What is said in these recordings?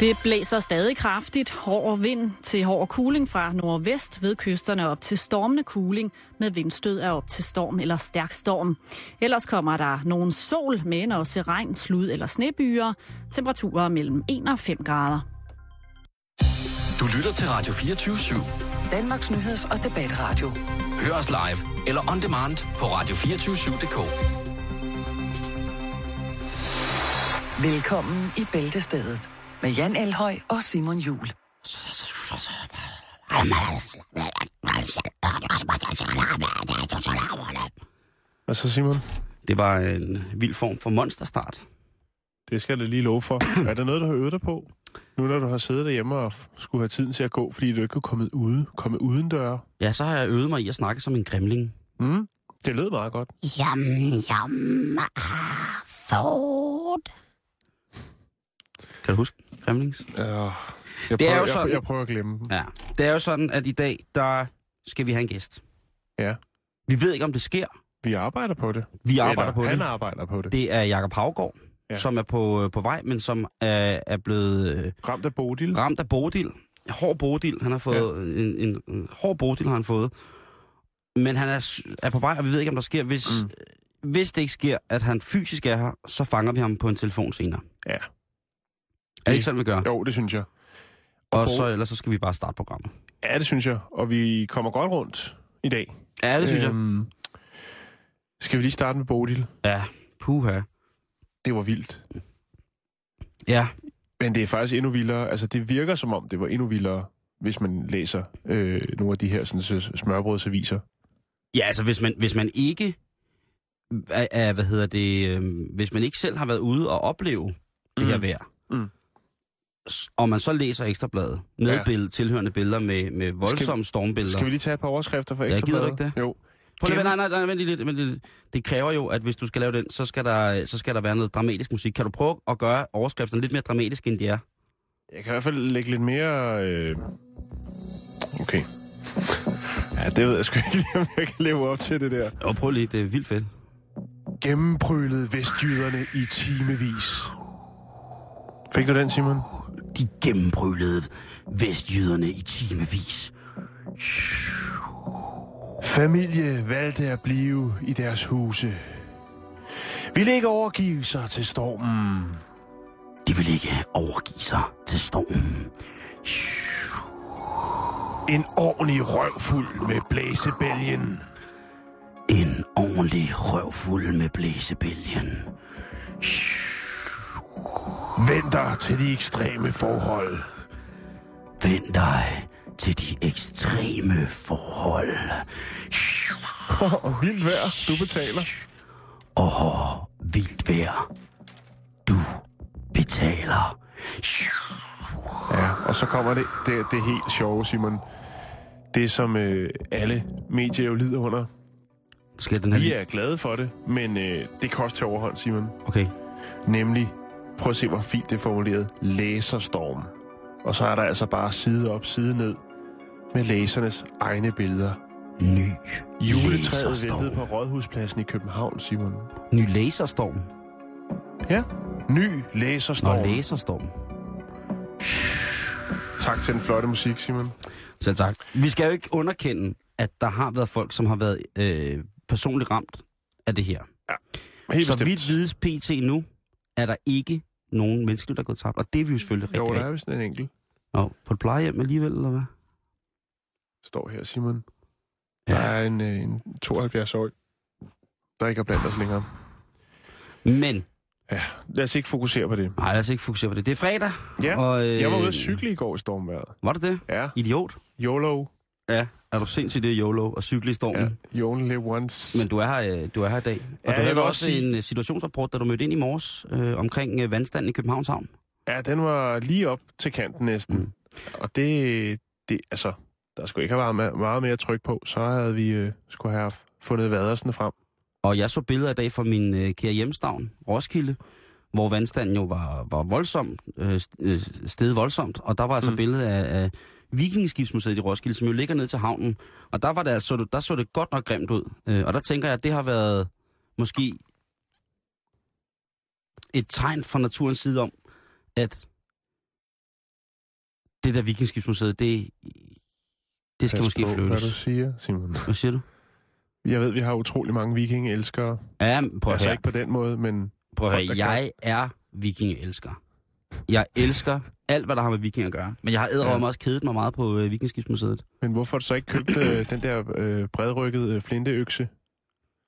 Det blæser stadig kraftigt. Hård vind til hård kuling fra nordvest ved kysterne op til stormende kuling med vindstød af op til storm eller stærk storm. Ellers kommer der nogen sol, men også regn, slud eller snebyer. Temperaturer mellem 1 og 5 grader. Du lytter til Radio 24 /7. Danmarks nyheds- og debatradio. Hør os live eller on demand på radio247.dk. Velkommen i Bæltestedet med Jan Elhøj og Simon Jul. Hvad så, Simon? Det var en vild form for monsterstart. Det skal jeg da lige love for. er der noget, du har øvet dig på? Nu når du har siddet derhjemme og skulle have tiden til at gå, fordi du ikke kunne komme ude, komme uden døre. Ja, så har jeg øvet mig i at snakke som en grimling. Mm, det lød meget godt. Jam, jam, ah, thought. Kan du huske Gremlings? Ja, jeg, Det prøver, er jo jeg, sådan- jeg prøver at glemme dem. Ja. Det er jo sådan, at i dag, der skal vi have en gæst. Ja, Vi ved ikke, om det sker. vi arbejder på det. Vi arbejder Eller, på han det. arbejder på det. Det er Jakob Havgård, Ja. som er på, på vej, men som er, er blevet øh, Ramt af Bodil. ramt af Bodil. Hård Bodil. Han har fået ja. en, en, en hård Bodil har han fået. Men han er, er på vej, og vi ved ikke, om der sker. Hvis, mm. hvis det ikke sker, at han fysisk er her, så fanger vi ham på en telefon senere. Ja. Er det ikke sådan, vi gør? Jo, det synes jeg. Og Bo- så, ellers så skal vi bare starte programmet. Ja, det synes jeg. Og vi kommer godt rundt i dag. Ja, det synes jeg. Øhm, Skal vi lige starte med Bodil? Ja, puha. Det var vildt. Ja, Men det er faktisk endnu vildere. Altså, det virker som om, det var endnu vildere, hvis man læser øh, nogle af de her sådan, så smørbrødsaviser. Ja, altså hvis man, hvis man ikke er, hvad hedder det, øh, hvis man ikke selv har været ude og opleve det her Mm. vejr, Mm. Og man så læser ekstrabladet med Ja. ja. tilhørende billeder med, med voldsomme stormbilleder. Skal vi lige tage et par overskrifter for Ja, ekstra gider ikke det? Jo. Prøv lige, nej, nej, nej, vent lige lidt, vent lige lidt. Det kræver jo, at hvis du skal lave den, så skal der, så skal der være noget dramatisk musik. Kan du prøve at gøre overskrifterne lidt mere dramatiske, end de er? Jeg kan i hvert fald lægge lidt mere... Øh... Okay. Ja, det ved jeg sgu ikke lige, om jeg kan leve op til det der. Jo, prøv lige, det er vildt fedt. Gennembrølet vestjyderne i timevis. Fik du den, Simon? De gennembrølede vestjyderne i timevis. Familie valgte at blive i deres huse. Ville ikke overgive sig til stormen. De vil ikke overgive sig til stormen. En ordentlig røvfuld med blæsebælgen. En ordentlig røvfuld med blæsebælgen. Vend dig til de ekstreme forhold. Vend dig til de ekstreme forhold. Og vildt vejr, du betaler. Og vildt vejr. Du betaler. Ja, og så kommer det, det, det helt sjove, Simon. Det, som øh, alle medier jo lider under. Skal den her Vi er glade for det, men øh, det koster til overhold, Simon. Okay. Nemlig, prøv at se, hvor fint det er formuleret, læserstorm. Og så er der altså bare side op, side ned med læsernes egne billeder. Ny Juletræet laserstorm. væltede på Rådhuspladsen i København, Simon. Ny laserstorm. Ja. Ny Nå, læserstorm. laserstorm. Tak til den flotte musik, Simon. Selv tak. Vi skal jo ikke underkende, at der har været folk, som har været øh, personligt ramt af det her. Helt Så bestemt. vidt vides PT nu, er der ikke nogen mennesker, der er gået tabt. Og det er vi jo selvfølgelig Jo, rigtig, der er vist en enkelt. Nå, på et plejehjem alligevel, eller hvad? Står her, Simon. Der er en, øh, en 72-årig, der ikke er blandt os længere. Men, Ja, lad os ikke fokusere på det. nej, lad os ikke fokusere på det. Det er fredag. Ja, og, øh, Jeg var ude at cykle i går i stormvejret. Var det det? Ja, Idiot. YOLO. Ja. Er du sindssygt det YOLO og cykle i stormen? Ja, you only live once. Men du er her, øh, du er her i dag. Og Ja, du havde også sige- en øh, situationsrapport, da du mødte ind i morges øh, omkring øh, vandstanden i Københavns Havn. Ja, den var lige op til kanten næsten. Mm. Og det, det, altså, der skulle ikke have været meget mere tryk på, så havde vi øh, skulle have fundet vadersene frem. Og jeg så billeder i dag fra min øh, kære hjemstavn, Roskilde, hvor vandstanden jo var, var voldsomt, øh, øh, steget voldsomt. Og der var altså Mm. mm. billede af, af Vikingskibsmuseet i Roskilde, som jo ligger ned til havnen. Og der, var det, altså, der så det godt nok grimt ud. Øh, og der tænker jeg, at det har været måske et tegn fra naturens side om, at det der Vikingskibsmuseet, det, det skal Pas måske på, flyttes. Hvad du siger, Simon. Hvad siger du? Jeg ved, vi har utrolig mange vikingelskere. Ja, prøv at Altså høre. ikke på den måde, men Prøv at høre. der kan. Jeg er vikingelsker. Jeg elsker alt, hvad der har med viking at gøre. Men jeg har æderrømme Ja. også kedet mig meget på øh, Vikingskibsmuseet. Men hvorfor har du så ikke købt øh, den der øh, bredrykkede øh, flinteøkse?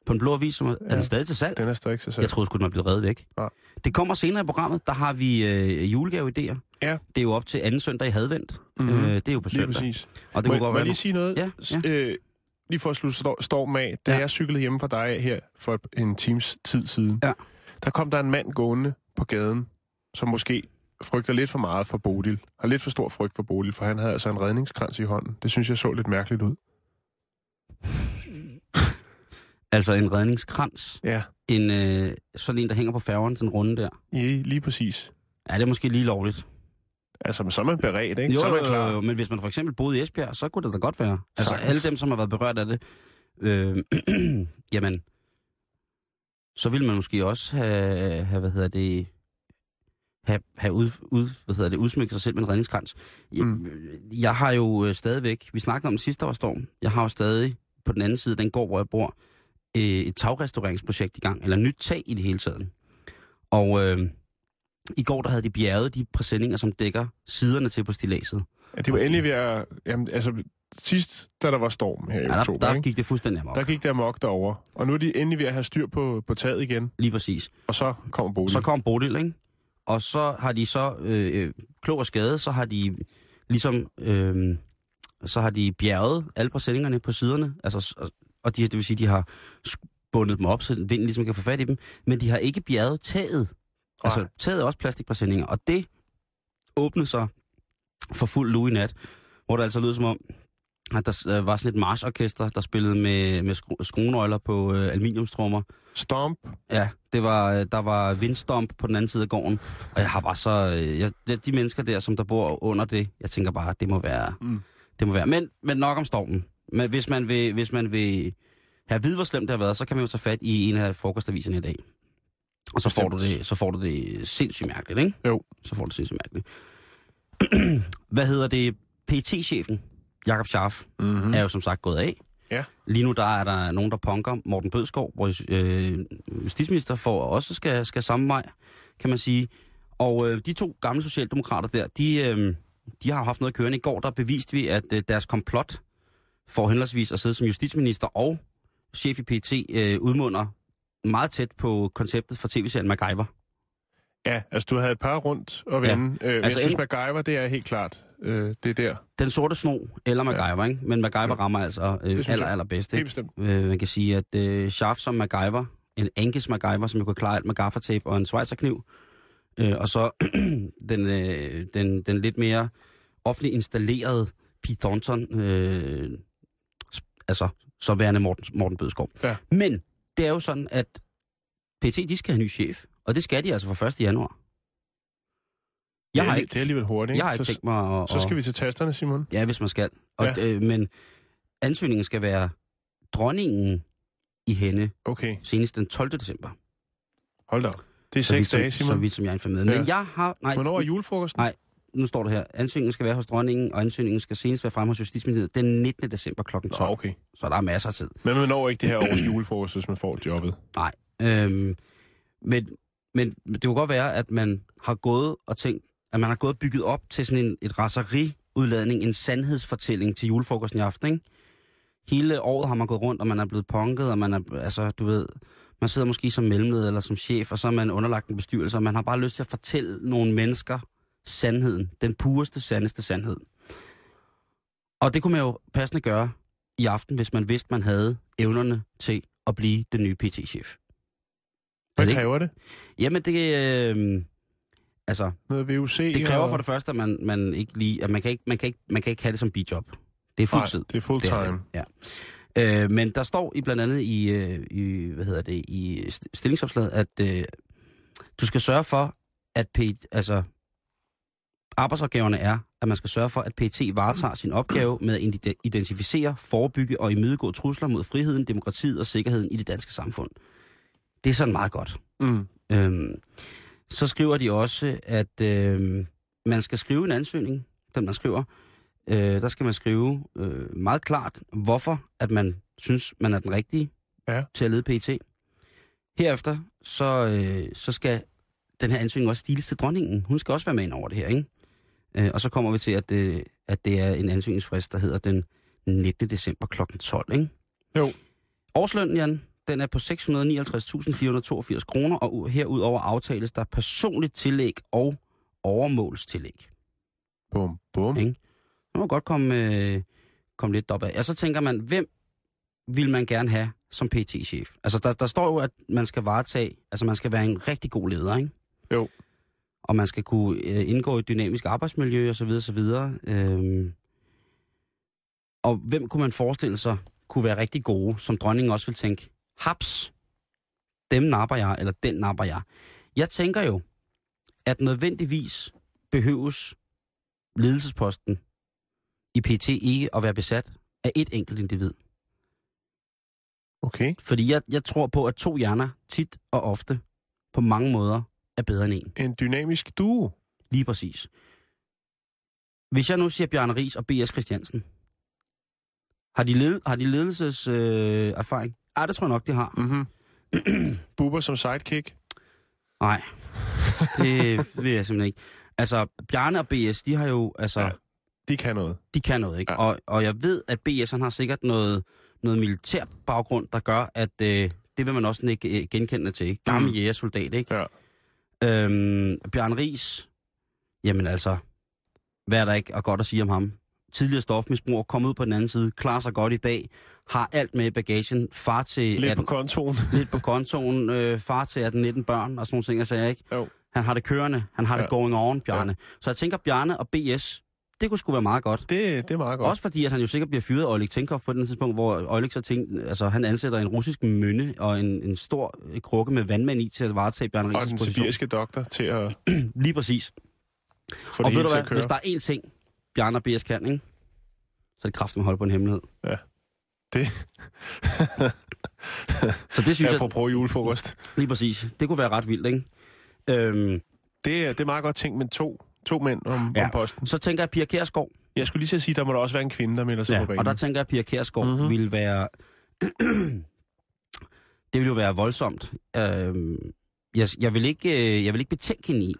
På en blå avis, som er, ja. er den stadig til salg? Den er stadig til salg. Jeg troede sgu, den var blevet reddet væk. Nej. Det kommer senere i programmet. Der har vi øh, julegave-idéer. Ja. Det er jo op til anden søndag i Hadvendt. Mhm. Mm-hmm. Øh, det er jo på Lige søndag. præcis. Og det må, kunne godt må jeg lige sige noget? Ja, ja. Øh, lige for at slutte stor- storm af. Da Ja. jeg cyklede hjemme fra dig her for en times tid siden, Ja. der kom der en mand gående på gaden, som måske frygter lidt for meget for Bodil. Har lidt for stor frygt for Bodil, for han havde altså en redningskrans i hånden. Det synes jeg så lidt mærkeligt ud. Altså en redningskrans. Ja, En, øh, sådan en, der hænger på færgen, den runde der. lige, lige præcis. Ja, det er måske lige lovligt. Altså, så er man beredt, ikke? Jo, så er man jo, klar. jo, men hvis man for eksempel boede i Esbjerg, så kunne det da godt være. Altså Sagtens. alle dem, som har været berørt af det, øh, jamen, så ville man måske også have, have hvad hedder det, have, have ud, ud, hvad hedder det, udsmykket sig selv med en redningskrans. Jeg, Mm. jeg har jo øh, stadigvæk, vi snakkede om det sidste år storm, jeg har jo stadig på den anden side, den gård, hvor jeg bor, øh, et tagrestaureringsprojekt i gang, eller nyt tag i det hele taget. Og øh, i går, der havde de bjerget de præsendinger, som dækker siderne til på stilaset. Ja, det var endelig ved at... Jamen, altså, sidst, da der var storm her i Ja, der, oktober, der ikke? gik det fuldstændig amok. der gik der mok derover. Og nu er de endelig ved at have styr på, på taget igen, Lige præcis. og så kommer Bodil. Så kom Bodil, ikke? Og så har de så, øh, øh, klog og skade, så har de ligesom, øh, så har de bjerget alle præsendingerne på siderne, altså, og- de, det vil sige, de har bundet dem op, så vinden ligesom kan få fat i dem, men de har ikke bjerget taget. Altså, taget er også plastikpræsendinger, og det åbnede sig for fuld lue i nat, hvor det altså lød som om, at der øh, var sådan et marchorkester, der spillede med, med skru- skruenøgler på øh, aluminiumstrummer, Stomp. Ja, det var, øh, der var vindstomp på den anden side af gården, og jeg har bare så... øh, Jeg, de, mennesker der, som der bor under det, jeg tænker bare, det må være... Mm. Det må være. Men, men nok om stormen. Men hvis man vil, hvis man vil have at vide, hvor slemt det har været, så kan man jo tage fat i en af frokostaviserne i dag. Og så får, du det, så får du det sindssygt mærkeligt, ikke? Jo. Så får du det sindssygt mærkeligt. Hvad hedder det? PT-chefen, Jakob Scharf, Mm-hmm. er jo som sagt gået af. Ja. Lige nu der er der nogen, der punker Morten Bødskov, hvor øh, justitsminister for også skal, skal samme vej, kan man sige. Og øh, de to gamle socialdemokrater der, de, øh, de har haft noget kørende. I går der beviste vi, at øh, deres komplot for henholdsvis at sidde som justitsminister og chef i PT øh, udmunder meget tæt på konceptet for tv-serien MacGyver. Ja, altså du havde et par rundt og vende. Ja. Øh, Altså, jeg synes, MacGyver, det er helt klart. Øh, det er der. Den sorte sno eller MacGyver, ja. ikke? Men MacGyver Ja. rammer altså øh, aller, allerbedst. Helt Ikke? bestemt. Øh, man kan sige, at øh, Schaff som MacGyver, en Angus MacGyver, som jo kan klare alt med gaffertape og en schweizerkniv, øh, og så den, øh, den, den lidt mere offentligt installerede Pete Thornton, øh, altså så værende Morten, Morten Bødskov. Ja. Men det er jo sådan, at PT, de skal have en ny chef, og det skal de altså fra 1. januar. Jeg har ikke, det er alligevel hurtigt. jeg har ikke så, tænkt mig at... så skal vi til tasterne, Simon. Ja, hvis man skal. Og, Ja. øh, men ansøgningen skal være dronningen i hende Okay, senest den 12. december. hold da. Det er Så seks dage, Så Simon. vidt som jeg er informeret. Ja. Men jeg har... Nej, Hvornår er julefrokosten? Nej. nu står det her. Ansøgningen skal være hos dronningen, og ansøgningen skal senest være fremme hos Justitsministeriet den 19. december kl. 12. Nå, okay. Så der er masser af tid. Men man når ikke det her års julefrokost, hvis man får jobbet. Øhm, men, men det kunne godt være, at man har gået og tænkt, at man har gået og bygget op til sådan en et raseriudladning, en sandhedsfortælling til julefrokosten i aften, ikke? Hele året har man gået rundt, og man er blevet punket, og man er, altså, du ved, man sidder måske som mellemleder eller som chef, og så er man underlagt en bestyrelse, og man har bare lyst til at fortælle nogle mennesker sandheden, den pureste, sandeste sandhed. Og det kunne man jo passende gøre i aften, hvis man vidste, man havde evnerne til at blive den nye PT-chef. Hvad kræver det? Jamen det, øh, altså, Noget VUC? det kræver og... for det første, at man, man ikke lige, at man kan ikke, man kan ikke, man kan ikke have det som bijob. Det er fuld Nej, det er det, Ja. Øh, men der står i blandt andet i, øh, i hvad hedder det, i st- stillingsopslaget, at øh, du skal sørge for, at P, altså, arbejdsopgaverne er, at man skal sørge for, at PT varetager sin opgave med at ide- identificere, forebygge og imødegå trusler mod friheden, demokratiet og sikkerheden i det danske samfund. Det er sådan meget godt. Mm. Øhm, så skriver de også, at øhm, man skal skrive en ansøgning den man skriver, øh, der skal man skrive øh, meget klart, hvorfor at man synes, man er den rigtige Ja. til at lede PET. Herefter, så, øh, så skal den her ansøgning også stiles til dronningen. Hun skal også være med ind over det her, ikke? Øh, og så kommer vi til, at, øh, at det er en ansøgningsfrist, der hedder den 19. december kl. 12, ikke? Jo. Årslønnen, Jan, den er på 659.482 kroner, og herudover aftales der personligt tillæg og overmålstillæg. Bum, bum. Ikke? Så må godt komme, øh, komme lidt op af. Og så tænker man, hvem vil man gerne have som PT-chef? Altså, der, der står jo, at man skal varetage, altså man skal være en rigtig god leder, ikke? Jo. Og man skal kunne øh, indgå i et dynamisk arbejdsmiljø, og så videre, så videre. Øhm, og hvem kunne man forestille sig kunne være rigtig gode, som dronningen også vil tænke, haps, dem napper jeg, eller den napper jeg. Jeg tænker jo, at nødvendigvis behøves ledelsesposten i PT ikke at være besat af et enkelt individ. Okay. Fordi jeg, jeg tror på, at to hjerner tit og ofte på mange måder er bedre end en. En dynamisk duo. Lige præcis. Hvis jeg nu siger Bjarne Ries og B.S. Christiansen, har de, led, har de ledelseserfaring? Øh, erfaring? Ja, det tror jeg nok, de har. Mm-hmm. Buber som sidekick. Nej, det vil jeg simpelthen ikke. Altså, Bjarne og B.S., de har jo, altså, Ja. De kan noget. de kan noget, ikke? Ja. Og, og jeg ved, at B.S. han har sikkert noget, noget militær baggrund, der gør, at øh, det vil man også ikke øh, genkende til, ikke? Gammel Mm. jægersoldat, ikke? Ja. Øhm, Bjørn Ries, jamen altså, hvad er der ikke at godt at sige om ham? Tidligere stofmisbruger, kommet ud på den anden side, klarer sig godt i dag, har alt med i bagagen, far til Lidt på 18, kontoen. lidt på kontoen, øh, far til 18-19 børn og sådan nogle ting, jeg sagde, ikke? Jo. Han har det kørende, han har ja. Det going on, Bjarne. Ja. Så jeg tænker, Bjarne og BS, det kunne sgu være meget godt. Det, det er meget godt. Også fordi, at han jo sikkert bliver fyret af Oleg Tenkov på den tidspunkt, hvor Oleg så tænkte, altså han ansætter en russisk mønne og en, en stor krukke med vandmand i til at varetage Bjarne Og Ries' den position. sibiriske doktor til at Lige præcis. få og ved du hvad, hvis der er én ting, Bjarne og B.S. kan, ikke? så er det kraftigt at holde på en hemmelighed. Det Så det synes jeg, apropos julefrokost. lige præcis, det kunne være ret vildt, ikke? Øhm, Det, er- det er meget godt tænkt med to, to mænd om, ja. Ja. om posten. så tænker jeg, Pia Kjærsgaard, Jeg skulle lige til at sige, der må der også være en kvinde, der melder sig på ja, banen. og der tænker jeg, at Pia Kjærsgaard Mhm. mm-hmm. ville være... det ville jo være voldsomt. Øhm, jeg, jeg, vil ikke, øh, jeg vil ikke betænke hende i,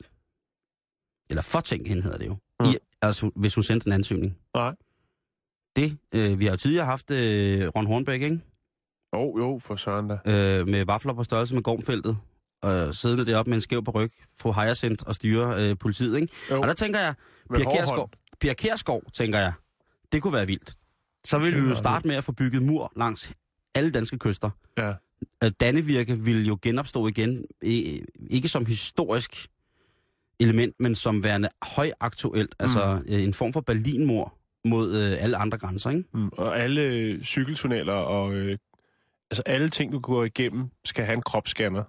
eller fortænke hende hedder det jo, Mm. i, altså hvis hun sendte en ansøgning. Nej. Det, øh, vi har jo tidligere haft øh, Ron Hornbæk, ikke? Jo, jo, for søren da. øh, med vafler på størrelse med gormfeltet, og siddende deroppe med en skæv på ryg, få Hyacinth og styre øh, politiet, ikke? Jo. Og der tænker jeg, Pia Kjærsgaard, tænker jeg, det kunne være vildt. Så ville vi jo starte med at få bygget mur langs alle danske kyster. Ja. Øh, Dannevirke ville jo genopstå igen, ikke som historisk element, men som værende højaktuelt, mm. altså øh, en form for Berlinmur mod øh, alle andre grænser, ikke? Mm. Og alle cykeltunneller og øh, altså alle ting, du går igennem, skal have en kropsscanner.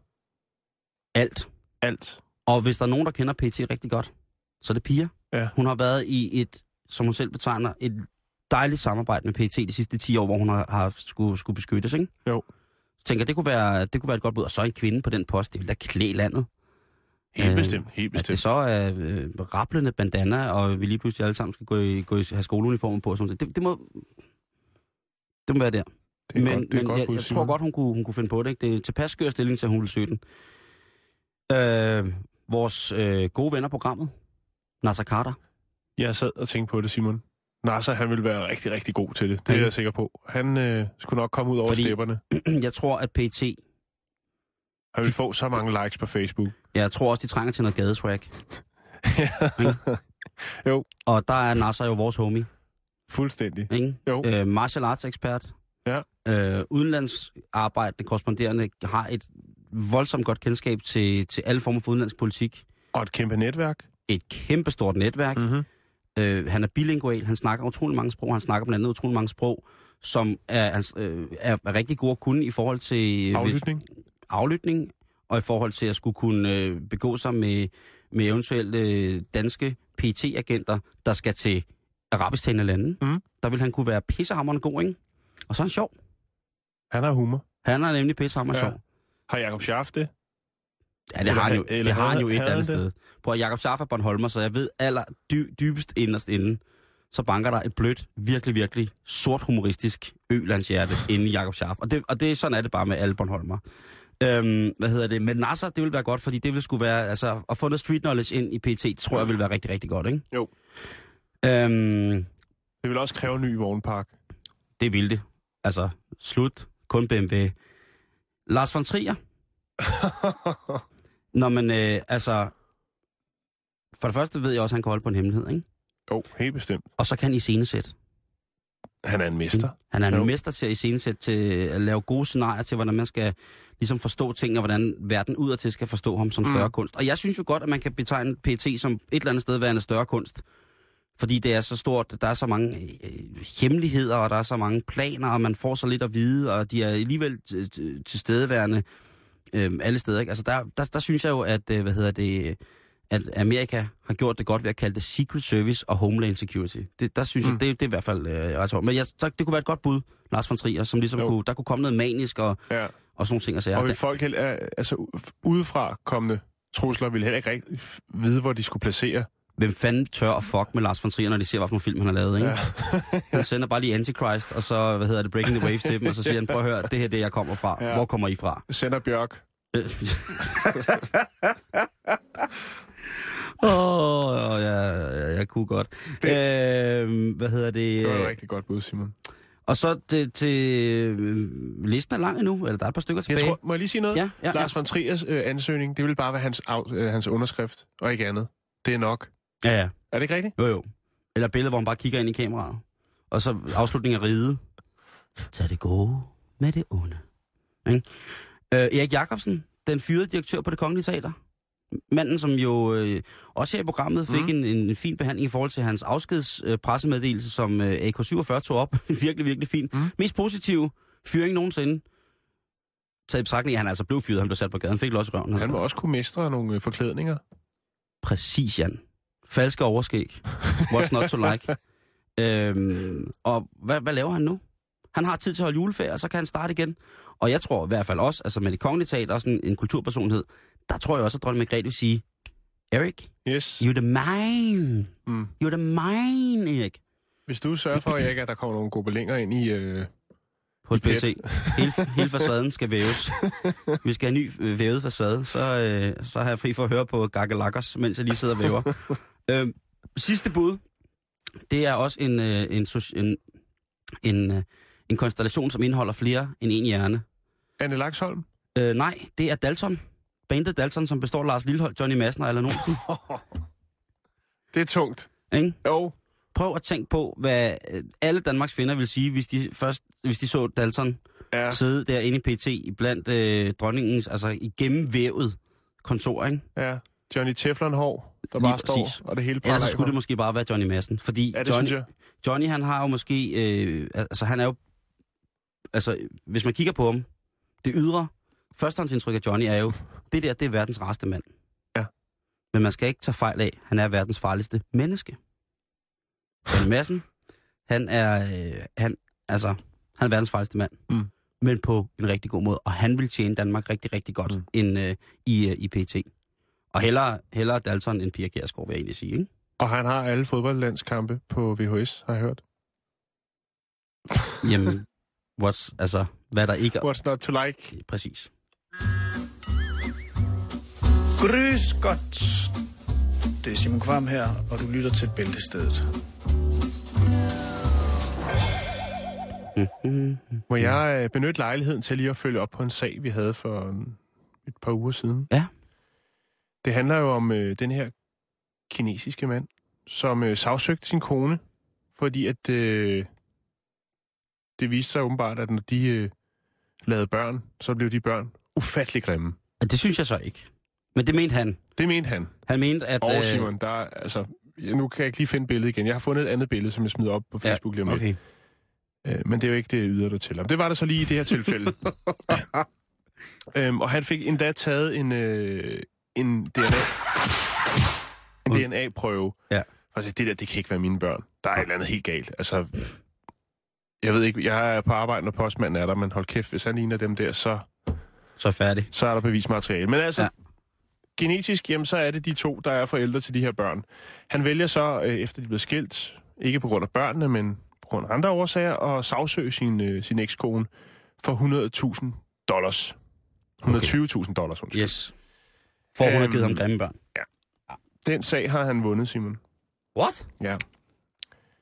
Alt. Alt. Og hvis der er nogen, der kender PT rigtig godt, så er det Pia. Ja. Hun har været i et, som hun selv betegner, et dejligt samarbejde med PT de sidste 10 år, hvor hun har, har skulle, skulle beskyttes, ikke? Jo. Så tænker det kunne, være, det kunne være et godt bud. Og så en kvinde på den post, det ville da klæde landet. Helt Øh, bestemt, helt At det bestemt. så er øh, rablende bandana, og vi lige pludselig alle sammen skal gå i, gå i have skoleuniformer på. Og sådan noget. det, det, må, det må være der. Det er men godt, det er men godt jeg, bud, jeg tror godt, hun kunne, hun kunne finde på det. Ikke? Det er tilpas skør stilling til, at hun vil søge den. Øh, vores øh, gode venner programmet, Nasser Carter, Jeg sad og tænkte på det, Simon. Nasser, han vil være rigtig, rigtig god til det. Det er jeg sikker på. Han øh, skulle nok komme ud over Fordi- stepperne. jeg tror, at PT, Han vil få så mange likes på Facebook. Jeg tror også, de trænger til noget gadeswag. jo, Og der er Nasser jo vores homie, fuldstændig. ikke? Jo. Øh, martial arts ekspert. Ja. Øh, udenlandsarbejdende korresponderende har et voldsomt godt kendskab til, til alle former for udenlandsk politik. Og et kæmpe netværk. Et kæmpestort netværk. Mm. Mm-hmm. Øh, han er bilingual, han snakker utrolig mange sprog, han snakker blandt andet utrolig mange sprog, som er, øh, er, er rigtig gode at kunne i forhold til øh, Aflytning. Hvis, aflytning, og i forhold til at skulle kunne øh, begå sig med, med eventuelle øh, danske PT-agenter, der skal til arabisktalende lande. Mm. Der vil han kunne være pissehammerende god, ikke? Og så er han sjov. Han har humor. Han er nemlig pissehammerende Ja. sjov. Har Jacob Schaff det? Ja, det Eller har han jo, det har han jo et eller andet sted. Prøv at Jacob Schaff er Bornholmer, så jeg ved aller dy, dybest inderst inden, så banker der et blødt, virkelig, virkelig sort humoristisk ølandshjerte inde i Jacob Schaff. Og, det, og det, sådan er det bare med alle Bornholmer. Øhm, hvad hedder det? Men Nasser, det vil være godt, fordi det vil skulle være, altså, at få noget street knowledge ind i PT, tror jeg vil være rigtig, rigtig godt, ikke? Jo. Øhm, Det vil også kræve en ny vognpark. det vil det. Altså, slut. Kun BMW. Lars von Trier. Når man, øh, altså... For det første ved jeg også, at han kan holde på en hemmelighed, ikke? jo, helt bestemt. Og så kan han iscenesætte. Han er en mester. Han er en Jo. mester til at iscenesætte, til at lave gode scenarier til, hvordan man skal ligesom forstå ting, og hvordan verden udadtil skal forstå ham som større Mm. kunst. Og jeg synes jo godt, at man kan betegne PT som et eller andet sted værende større kunst. Fordi det er så stort, der er så mange øh, hemmeligheder, og der er så mange planer, og man får så lidt at vide, og de er alligevel tilstedeværende øh, alle steder. Ikke? Altså der, der, der synes jeg jo, at, øh, hvad hedder det, at Amerika har gjort det godt ved at kalde det Secret Service og Homeland Security. Det, der synes mm. Mm. jeg, det, det er i hvert fald øh, ret sjovt. Men jeg, så, det kunne være et godt bud, Lars von Trier, som ligesom Jo. kunne, der kunne komme noget manisk og, Ja. Og sådan nogle ting. Sager. Og vil folk heller, altså udefra kommende trusler ville heller ikke rigtig vide, hvor de skulle placere. Hvem fanden tør at fuck med Lars von Trier, når de ser, hvad for en film han har lavet, ikke? Ja. Han sender bare lige Antichrist, og så, hvad hedder det, Breaking the Waves til dem, og så siger han, prøv at høre, det her er det, jeg kommer fra. Ja. Hvor kommer I fra? Sender Bjørk. Åh, oh, ja, ja, jeg kunne godt. Det- Øh, hvad hedder det? Det var et rigtig godt bud, Simon. Og så til, til øh, listen er lang endnu, eller der er et par stykker Jeg tilbage. tror, må jeg lige sige noget? Ja, ja, Lars von Triers øh, ansøgning, det vil bare være hans, af, øh, hans underskrift, og ikke andet. Det er nok. ja, ja. Er det ikke rigtigt? Jo, jo. Eller billeder, hvor han bare kigger ind i kameraet. Og så afslutningen af ride. Tag det gode med det onde. Ikke? Øh, Erik Jacobsen, den fyrede direktør på det kongelige teater. Manden, som jo øh, også her i programmet fik Mm. en, en fin behandling i forhold til hans afskedspressemeddelelse, øh, som øh, AK47 tog op. virkelig, virkelig fin. Mm. Mest positiv fyring nogensinde. Taget i betragtning, at han altså blev fyret, han blev sat på gaden, fik også røven. Han må også kunne mestre nogle øh, forklædninger. Præcis, Jan. Falske overskæg. What's not to like? øhm, og hvad, hvad laver han nu? Han har tid til at holde juleferie, og så kan han starte igen. Og jeg tror i hvert fald også, altså med det kongelige teater og sådan en kulturpersonlighed, der tror jeg også, at dronning Margrethe vil sige, Erik, Yes. you're the mine. Mm. You're the mine, Erik. Hvis du sørger for, Erik, at der kommer nogle gobelinger ind i... Øh, Hos. BT. Hele, hele facaden skal væves. Vi skal have en ny øh, vævet facade, så, øh, så har jeg fri for at høre på Gakkelakkers, mens jeg lige sidder og væver. øh, sidste bud, det er også en, øh, en, en, en, øh, en konstellation, som indeholder flere end en hjerne. Anne Laksholm? Øh, nej, det er Dalton. Bandet Dalton, som består af Lars Lillehold, Johnny Madsen og Allan Olsen. Det er tungt. Ikke? Jo. Prøv at tænke på, hvad øh, alle Danmarks fjender vil sige, hvis de først hvis de så Dalton Ja. sidde derinde i PT blandt øh, dronningens, altså i gennemvævet kontor, ikke? ja. Johnny Teflon-hår, der Lige bare står, præcis. og det hele Ellers så skulle det måske bare være Johnny Madsen, fordi Ja, Johnny. Johnny han har jo måske, øh, altså han er jo, altså hvis man kigger på ham, det ydre, førstehåndsindtryk af Johnny er jo, det der, det er verdens rareste mand. Ja. Men man skal ikke tage fejl af, han er verdens farligste menneske. Johnny Madsen, han er, øh, han, altså, han er verdens farligste mand. Mm. Men på en rigtig god måde, og han vil tjene Danmark rigtig, rigtig godt Mm. end, øh, i, øh, i PT. Og hellere, hellere Dalton end Pia Kjærsgaard, vil jeg egentlig sige, ikke? Og han har alle fodboldlandskampe på VHS, har jeg hørt. Jamen, what's, altså, hvad der ikke. What's not to like? Præcis. Grüß godt. Det er Simon Kvam her, og du lytter til Bæltestedet. Må jeg øh, benytte lejligheden til lige at følge op på en sag, vi havde for en- et par uger siden? Ja. Det handler jo om øh, den her kinesiske mand, som øh, sagsøgte sin kone, fordi at øh, det viste sig åbenbart, at når de øh, lavede børn, så blev de børn ufattelig grimme. Det synes jeg så ikke. Men det mente han. Det mente han. Han mente, at... Og øh, Simon, der er, altså, ja, nu kan jeg ikke lige finde billedet igen. Jeg har fundet et andet billede, som jeg smider op på Facebook lige om okay. Øh, men det er jo ikke det, yder dig til. Det var det så lige i det her tilfælde. øhm, og han fik endda taget en, øh, en DNA, en. DNA-prøve. Ja. Og så, det der, det kan ikke være mine børn. Der er et eller andet helt galt. Altså, jeg ved ikke, jeg er på arbejde, når postmanden er der, men hold kæft, hvis han ligner dem der, så, Så er færdig. så er der bevismateriale. Men altså, Ja. Genetisk, jamen, så er det de to, der er forældre til de her børn. Han vælger så, øh, efter de bliver skilt, ikke på grund af børnene, men på grund af andre årsager, at sagsøge sin, øh, sin ekskone for 100.000 dollars. 120.000 dollars, undskyld. Yes. For hun har givet ham Øhm, grimme børn. Den sag har han vundet, Simon. What? Ja.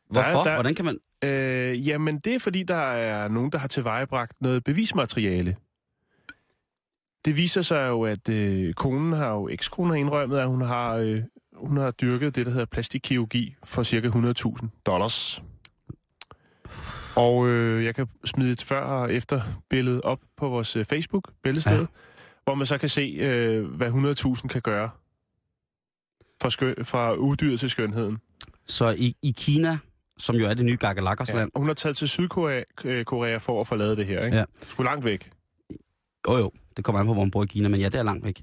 Hvorfor? der- Hvordan kan man... Øh, jamen, det er fordi, der er nogen, der har tilvejebragt noget bevismateriale. Det viser sig jo, at øh, konen har jo, ekskonen har indrømmet, at hun har, øh, hun har dyrket det, der hedder plastikkirurgi for cirka 100.000 dollars. Og øh, jeg kan smide et før og efter billede op på vores øh, Facebook, billedsted, Ja. hvor man så kan se, øh, hvad 100.000 kan gøre fra, skøn, fra udyr til skønheden. Så i, i Kina, som jo er det nye Gagalakkersland, Ja. Hun har taget til Sydkorea øh, Korea for at få lavet det her, ikke? Ja. Sgu langt væk. Jo jo, det kommer an på, hvor man bor i Kina, men ja, det er langt væk.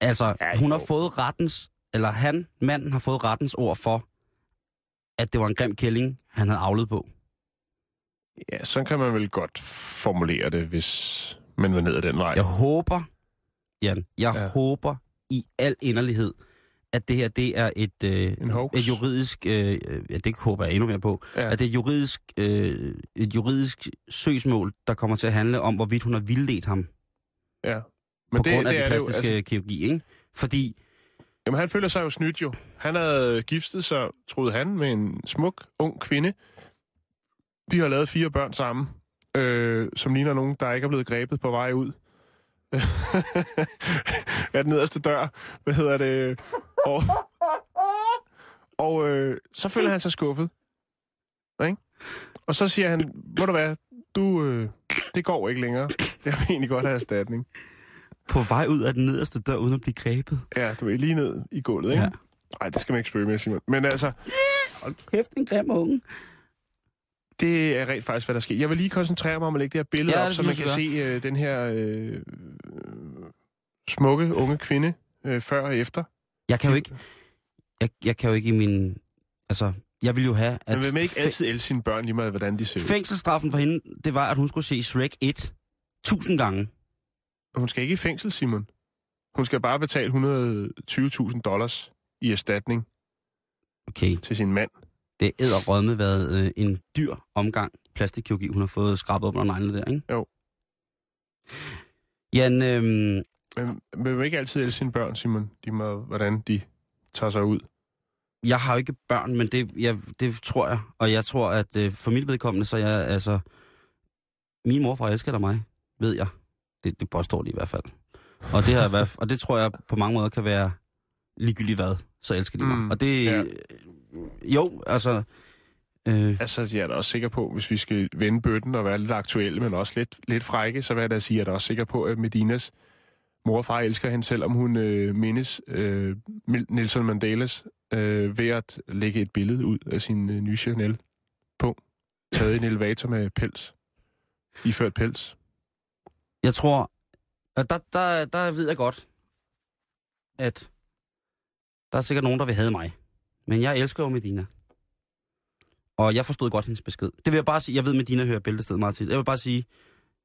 Altså, Ja, hun jo. har fået rettens, eller han, manden, har fået rettens ord for, at det var en grim kælling, han havde avlet på. Ja, så kan man vel godt formulere det, hvis man var ned ad den vej. Jeg håber, Jan, jeg ja. håber i al inderlighed, at det her, det er et, øh, En hoax. et juridisk, øh, øh, ja, det håber jeg endnu mere på, Ja. at det er juridisk, øh, et juridisk søgsmål, der kommer til at handle om, hvorvidt hun har vildledt ham ja. Men på det, grund af det den er det jo, plastiske altså, kirurgi, ikke? Fordi, jamen, han føler sig jo snydt jo. Han havde giftet sig, troede han, med en smuk, ung kvinde. De har lavet fire børn sammen, øh, som ligner nogen, der ikke er blevet grebet på vej ud. af den nederste dør. Hvad hedder det? Og, og øh, så føler han sig skuffet. Ikke? Og så siger han, må du hvad, du, øh, det går ikke længere. Jeg vil egentlig godt have erstatning. på vej ud af den nederste dør, uden at blive grebet. Ja, du er lige ned i gulvet, ikke? Ja. Nej, det skal man ikke spørge med, Simon. Men altså, Hold kæft, en grim unge. Det er rent faktisk, hvad der sker. Jeg vil lige koncentrere mig om at lægge det her billede Ja, op, så man kan se øh, den her øh, smukke unge kvinde øh, før og efter. Jeg kan jo ikke, jeg, jeg kan jo ikke i min, altså, jeg vil jo have, at Man vil man ikke altid elske sine børn, lige meget hvordan de ser ud. fængselsstraffen for hende, det var, at hun skulle se Shrek 1 tusind gange. Hun skal ikke i fængsel, Simon. Hun skal bare betale 120.000 dollars i erstatning Okay, til sin mand. Det er edderrødme været øh, en dyr omgang plastikkirurgi, hun har fået skrabet op under neglene der, ikke? Jo. Jan, øhm, Men man vil ikke altid elske sine børn, Simon. De må, hvordan de tager sig ud. jeg har jo ikke børn, men det, jeg, det tror jeg. Og jeg tror, at øh, for mit vedkommende, så er jeg, altså... Min morfar elsker der mig, ved jeg. Det, det påstår de i hvert fald. Og det, har, været- og det tror jeg på mange måder kan være ligegyldigt hvad, så elsker de mig. Mm, og det... ja. Jo, altså... Øh, Altså, jeg er da også sikker på, hvis vi skal vende bøtten og være lidt aktuelle, men også lidt, lidt frække, så vil jeg da sige, at jeg er også sikker på, at Medinas mor og far elsker hende, selvom hun øh, mindes øh, Nelson Mandelas øh, ved at lægge et billede ud af sin øh, nye Chanel på, taget i en elevator med pels. Iført pels. Jeg tror, og der, der, der ved jeg godt, at der er sikkert nogen, der vil have mig. Men jeg elsker jo Medina. Og jeg forstod godt hendes besked. Det vil jeg bare sige. Jeg ved, Medina hører bæltested meget tit. Jeg vil bare sige,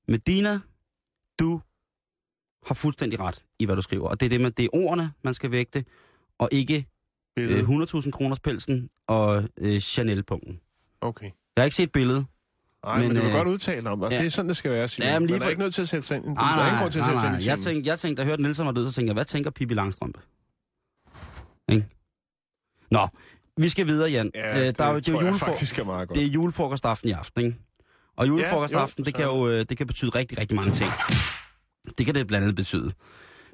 Medina, du har fuldstændig ret i, hvad du skriver. Og det er det med, det er ordene, man skal vægte, og ikke øh, 100.000 kroners pelsen og øh, Chanel-punkten. Okay. Jeg har ikke set billedet. Nej, men, Men, du kan øh, godt udtale om det. ja. Det er sådan, det skal være, Simon. Ja, men lige man er ikke nødt til at sætte sig ind. Nej, nej, nej, nej. i Jeg tænkte, jeg tænkte, da jeg hørte Nielsen var død, så tænkte jeg, hvad tænker Pippi Langstrømpe? Ikke? Nå, vi skal videre, Jan. Ja, Øh, det der er jo, det, er jo faktisk er meget godt. det er julefrokostaften i aften, ikke? Og julefrokostaften, jo, det kan jo øh, det kan betyde rigtig, rigtig mange ting. Det kan det blandt andet betyde.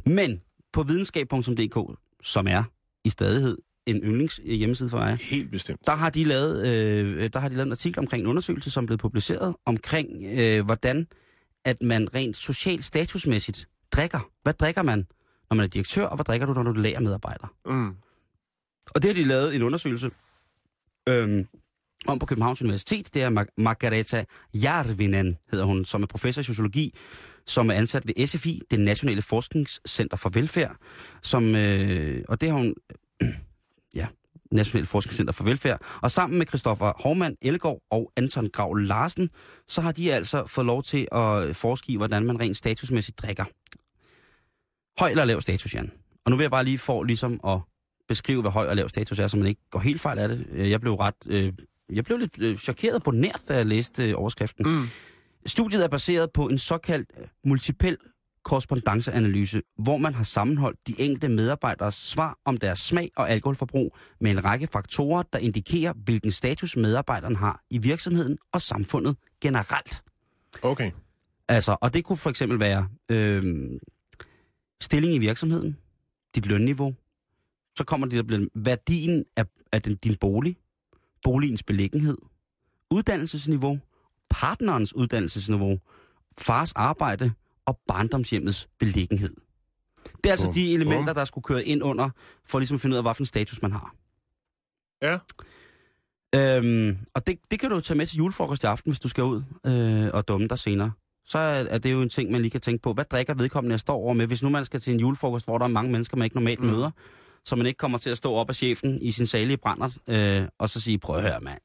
Men på videnskab.dk, som er i stadighed en yndlings øh, hjemmeside for mig, Helt bestemt. der har de lavet, øh, der har de lavet en artikel omkring en undersøgelse, som blev publiceret, omkring øh, hvordan at man rent socialt statusmæssigt drikker. Hvad drikker man, når man er direktør, og hvad drikker du, når du er lagermedarbejder? Mm. Og det har de lavet en undersøgelse øhm, om på Københavns Universitet. Det er Mar- Margareta Jarvinen, hedder hun, som er professor i sociologi, som er ansat ved SFI, det Nationale Forskningscenter for Velfærd. Som, øh, og det har hun... ja, Nationalt Forskningscenter for Velfærd. Og sammen med Christoffer Hormann Ellegaard og Anton Grav Larsen, så har de altså fået lov til at forske i, hvordan man rent statusmæssigt drikker. Høj eller lav status, Jan? Og nu vil jeg bare lige få ligesom at beskrive, hvad høj og lav status er, så man ikke går helt fejl af det. Øh, Jeg blev ret... Øh, jeg blev lidt øh, chokeret på nært, da jeg læste øh, overskriften. Mm. Studiet er baseret på en såkaldt øh, multipel korrespondanceanalyse, hvor man har sammenholdt de enkelte medarbejderes svar om deres smag og alkoholforbrug med en række faktorer, der indikerer, hvilken status medarbejderen har i virksomheden og samfundet generelt. Okay. Altså, og det kunne for eksempel være øh, stilling i virksomheden, dit lønniveau, så kommer det, der bliver værdien af, af den, din bolig, boligens beliggenhed, uddannelsesniveau, partnerens uddannelsesniveau, fars arbejde og barndomshjemmets beliggenhed. Det er altså Bum, de elementer, bum. der skulle køre ind under, for ligesom at finde ud af, hvilken status man har. Ja. Øhm, og det, det kan du tage med til julefrokost i aften, hvis du skal ud øh, og dumme dig senere. Så er, er det jo en ting, man lige kan tænke på. Hvad drikker vedkommende, jeg står over med? Hvis nu man skal til en julefrokost, hvor der er mange mennesker, man ikke normalt mm. Mm. møder, så man ikke kommer til at stå op af chefen i sin salige brænder, øh, og så sige, prøv at høre, mand.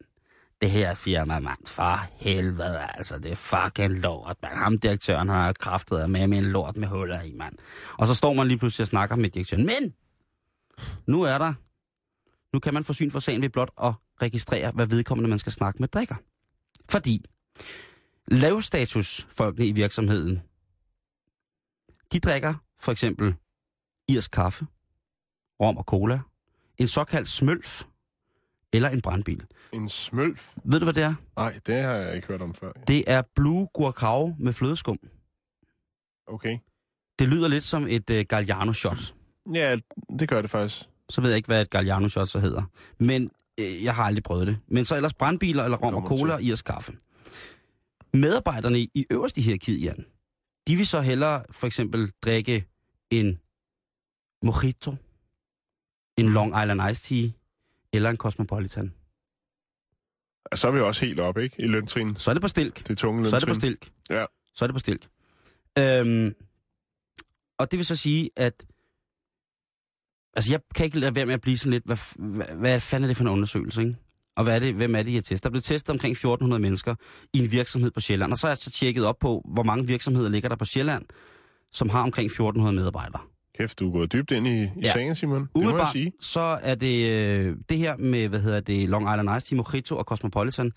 Det her firma, mand, for helvede, altså, det er fucking lort, mand. Ham direktøren har kraftet af med med en lort med huller i, mand. Og så står man lige pludselig og snakker med direktøren. Men, nu er der, nu kan man få syn for sagen ved blot at registrere, hvad vedkommende man skal snakke med drikker. Fordi lavstatusfolkene i virksomheden, de drikker for eksempel irsk kaffe, rom og cola, en såkaldt smølf eller en brandbil. En smølf? Ved du, hvad det er? Nej, det har jeg ikke hørt om før. Det er blue guacao med flødeskum. Okay. Det lyder lidt som et uh, Galliano shot. Ja, det gør det faktisk. Så ved jeg ikke, hvad et Galliano shot så hedder. Men øh, jeg har aldrig prøvet det. Men så ellers brandbiler eller rom og cola og irsk kaffe. Medarbejderne i, i øverste hierarki, Jan, de vil så hellere for eksempel drikke en mojito, en Long Island Iced Tea eller en Cosmopolitan. Så er vi også helt oppe, ikke? I løntrin. Så er det på stilk. Det tunge Så er det på løntrin. stilk. Ja. Så er det på stilk. Øhm, og det vil så sige, at altså jeg kan ikke lade være med at blive sådan lidt, hvad, hvad, hvad fanden er det for en undersøgelse, ikke? Og hvad er det, hvem er det, I har testet? Der blev testet omkring 1400 mennesker i en virksomhed på Sjælland. Og så har jeg så tjekket op på, hvor mange virksomheder ligger der på Sjælland, som har omkring 1400 medarbejdere. Kæft, du er gået dybt ind i, i Ja. sagen, Simon. Det må jeg Umiddelbart, sige. så er det øh, det her med, hvad hedder det, Long Island Ice Mojito og Cosmopolitan.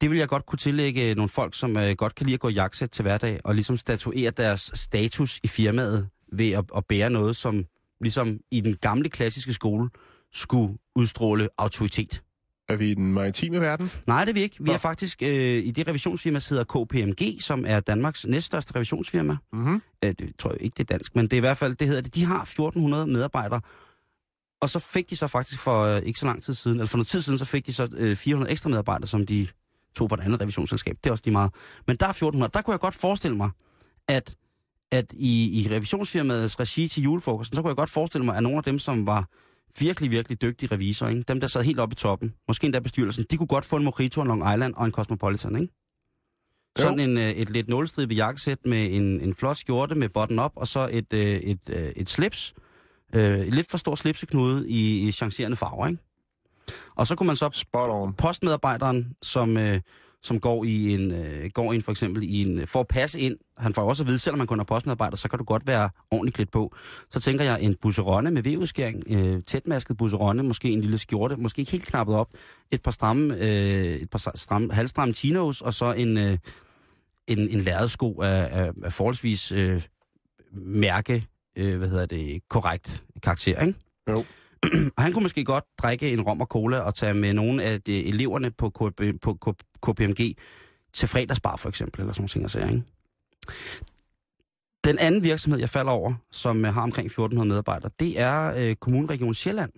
Det vil jeg godt kunne tillægge nogle folk, som øh, godt kan lide at gå i jakkesæt til hverdag, og ligesom statuere deres status i firmaet ved at, at bære noget, som ligesom i den gamle klassiske skole skulle udstråle autoritet. Er vi i den maritime verden? Nej, det er vi ikke. Vi er faktisk øh, i det revisionsfirma, der hedder KPMG, som er Danmarks næststørste revisionsfirma. Mm-hmm. Øh, det tror jeg ikke, det er dansk, men det er i hvert fald, det hedder det. De har 1400 medarbejdere, og så fik de så faktisk for øh, ikke så lang tid siden, eller for noget tid siden, så fik de så øh, 400 ekstra medarbejdere, som de tog fra et andet revisionsselskab. Det er også de meget. Men der er 1400. Der kunne jeg godt forestille mig, at, at i, i revisionsfirmaets regi til julefrokosten, så kunne jeg godt forestille mig, at nogle af dem, som var virkelig, virkelig dygtige revisorer, ikke? dem der sad helt oppe i toppen, måske endda bestyrelsen, de kunne godt få en Mojito, en Long Island og en Cosmopolitan, ikke? Sådan en, øh, et lidt nålestribet jakkesæt med en, en flot skjorte med button up, og så et, øh, et, øh, et slips. Et lidt for stor slipseknude i, i chancerende farver, ikke? Og så kunne man så Spot on. postmedarbejderen, som, som går i en, øh, går ind for eksempel i en, for at passe ind, han får også at vide, selvom man kun er postmedarbejder, så kan du godt være ordentligt klædt på. Så tænker jeg en busseronne med vevudskæring, øh, tætmasket busseronne, måske en lille skjorte, måske ikke helt knappet op, et par stramme, øh, et par stramme, halvstramme chinos, og så en, øh, en, en lærredsko af, af, af forholdsvis øh, mærke, øh, hvad hedder det, korrekt karakter, ikke? Jo. Og han kunne måske godt drikke en rom og cola og tage med nogle af de eleverne på, KB, på K- KPMG til fredagsbar for eksempel, eller sådan nogle ting ikke? Den anden virksomhed, jeg falder over, som øh, har omkring 1400 medarbejdere, det er øh, Kommunregion Sjælland,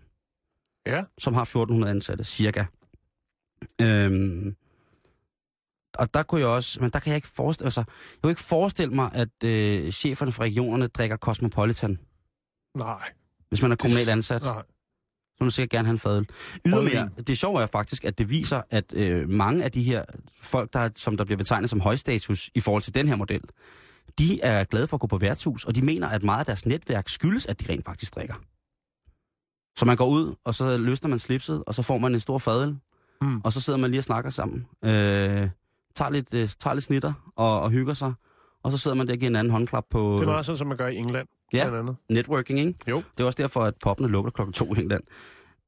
Ja. som har 1400 ansatte, cirka. Øhm, og der kunne jeg også, men der kan jeg ikke forestille, altså, jeg kunne ikke forestille mig, at øh, cheferne fra regionerne drikker Cosmopolitan, Nej. Hvis man er kommunalt ansat. Nej. Så du sikkert gerne have en fadøl. Ydermere, det sjove er faktisk, at det viser, at øh, mange af de her folk, der, som der bliver betegnet som højstatus i forhold til den her model, de er glade for at gå på værtshus, og de mener, at meget af deres netværk skyldes, at de rent faktisk drikker. Så man går ud, og så løsner man slipset, og så får man en stor fadøl, Mm. og så sidder man lige og snakker sammen. Øh, tager, lidt, øh, tager lidt snitter og, og hygger sig, og så sidder man der og giver en anden håndklap på... Det er meget sådan, som man gør i England. Ja. blandt andet. Networking, ikke? Jo. Det er også derfor, at poppene lukker klokken to i England.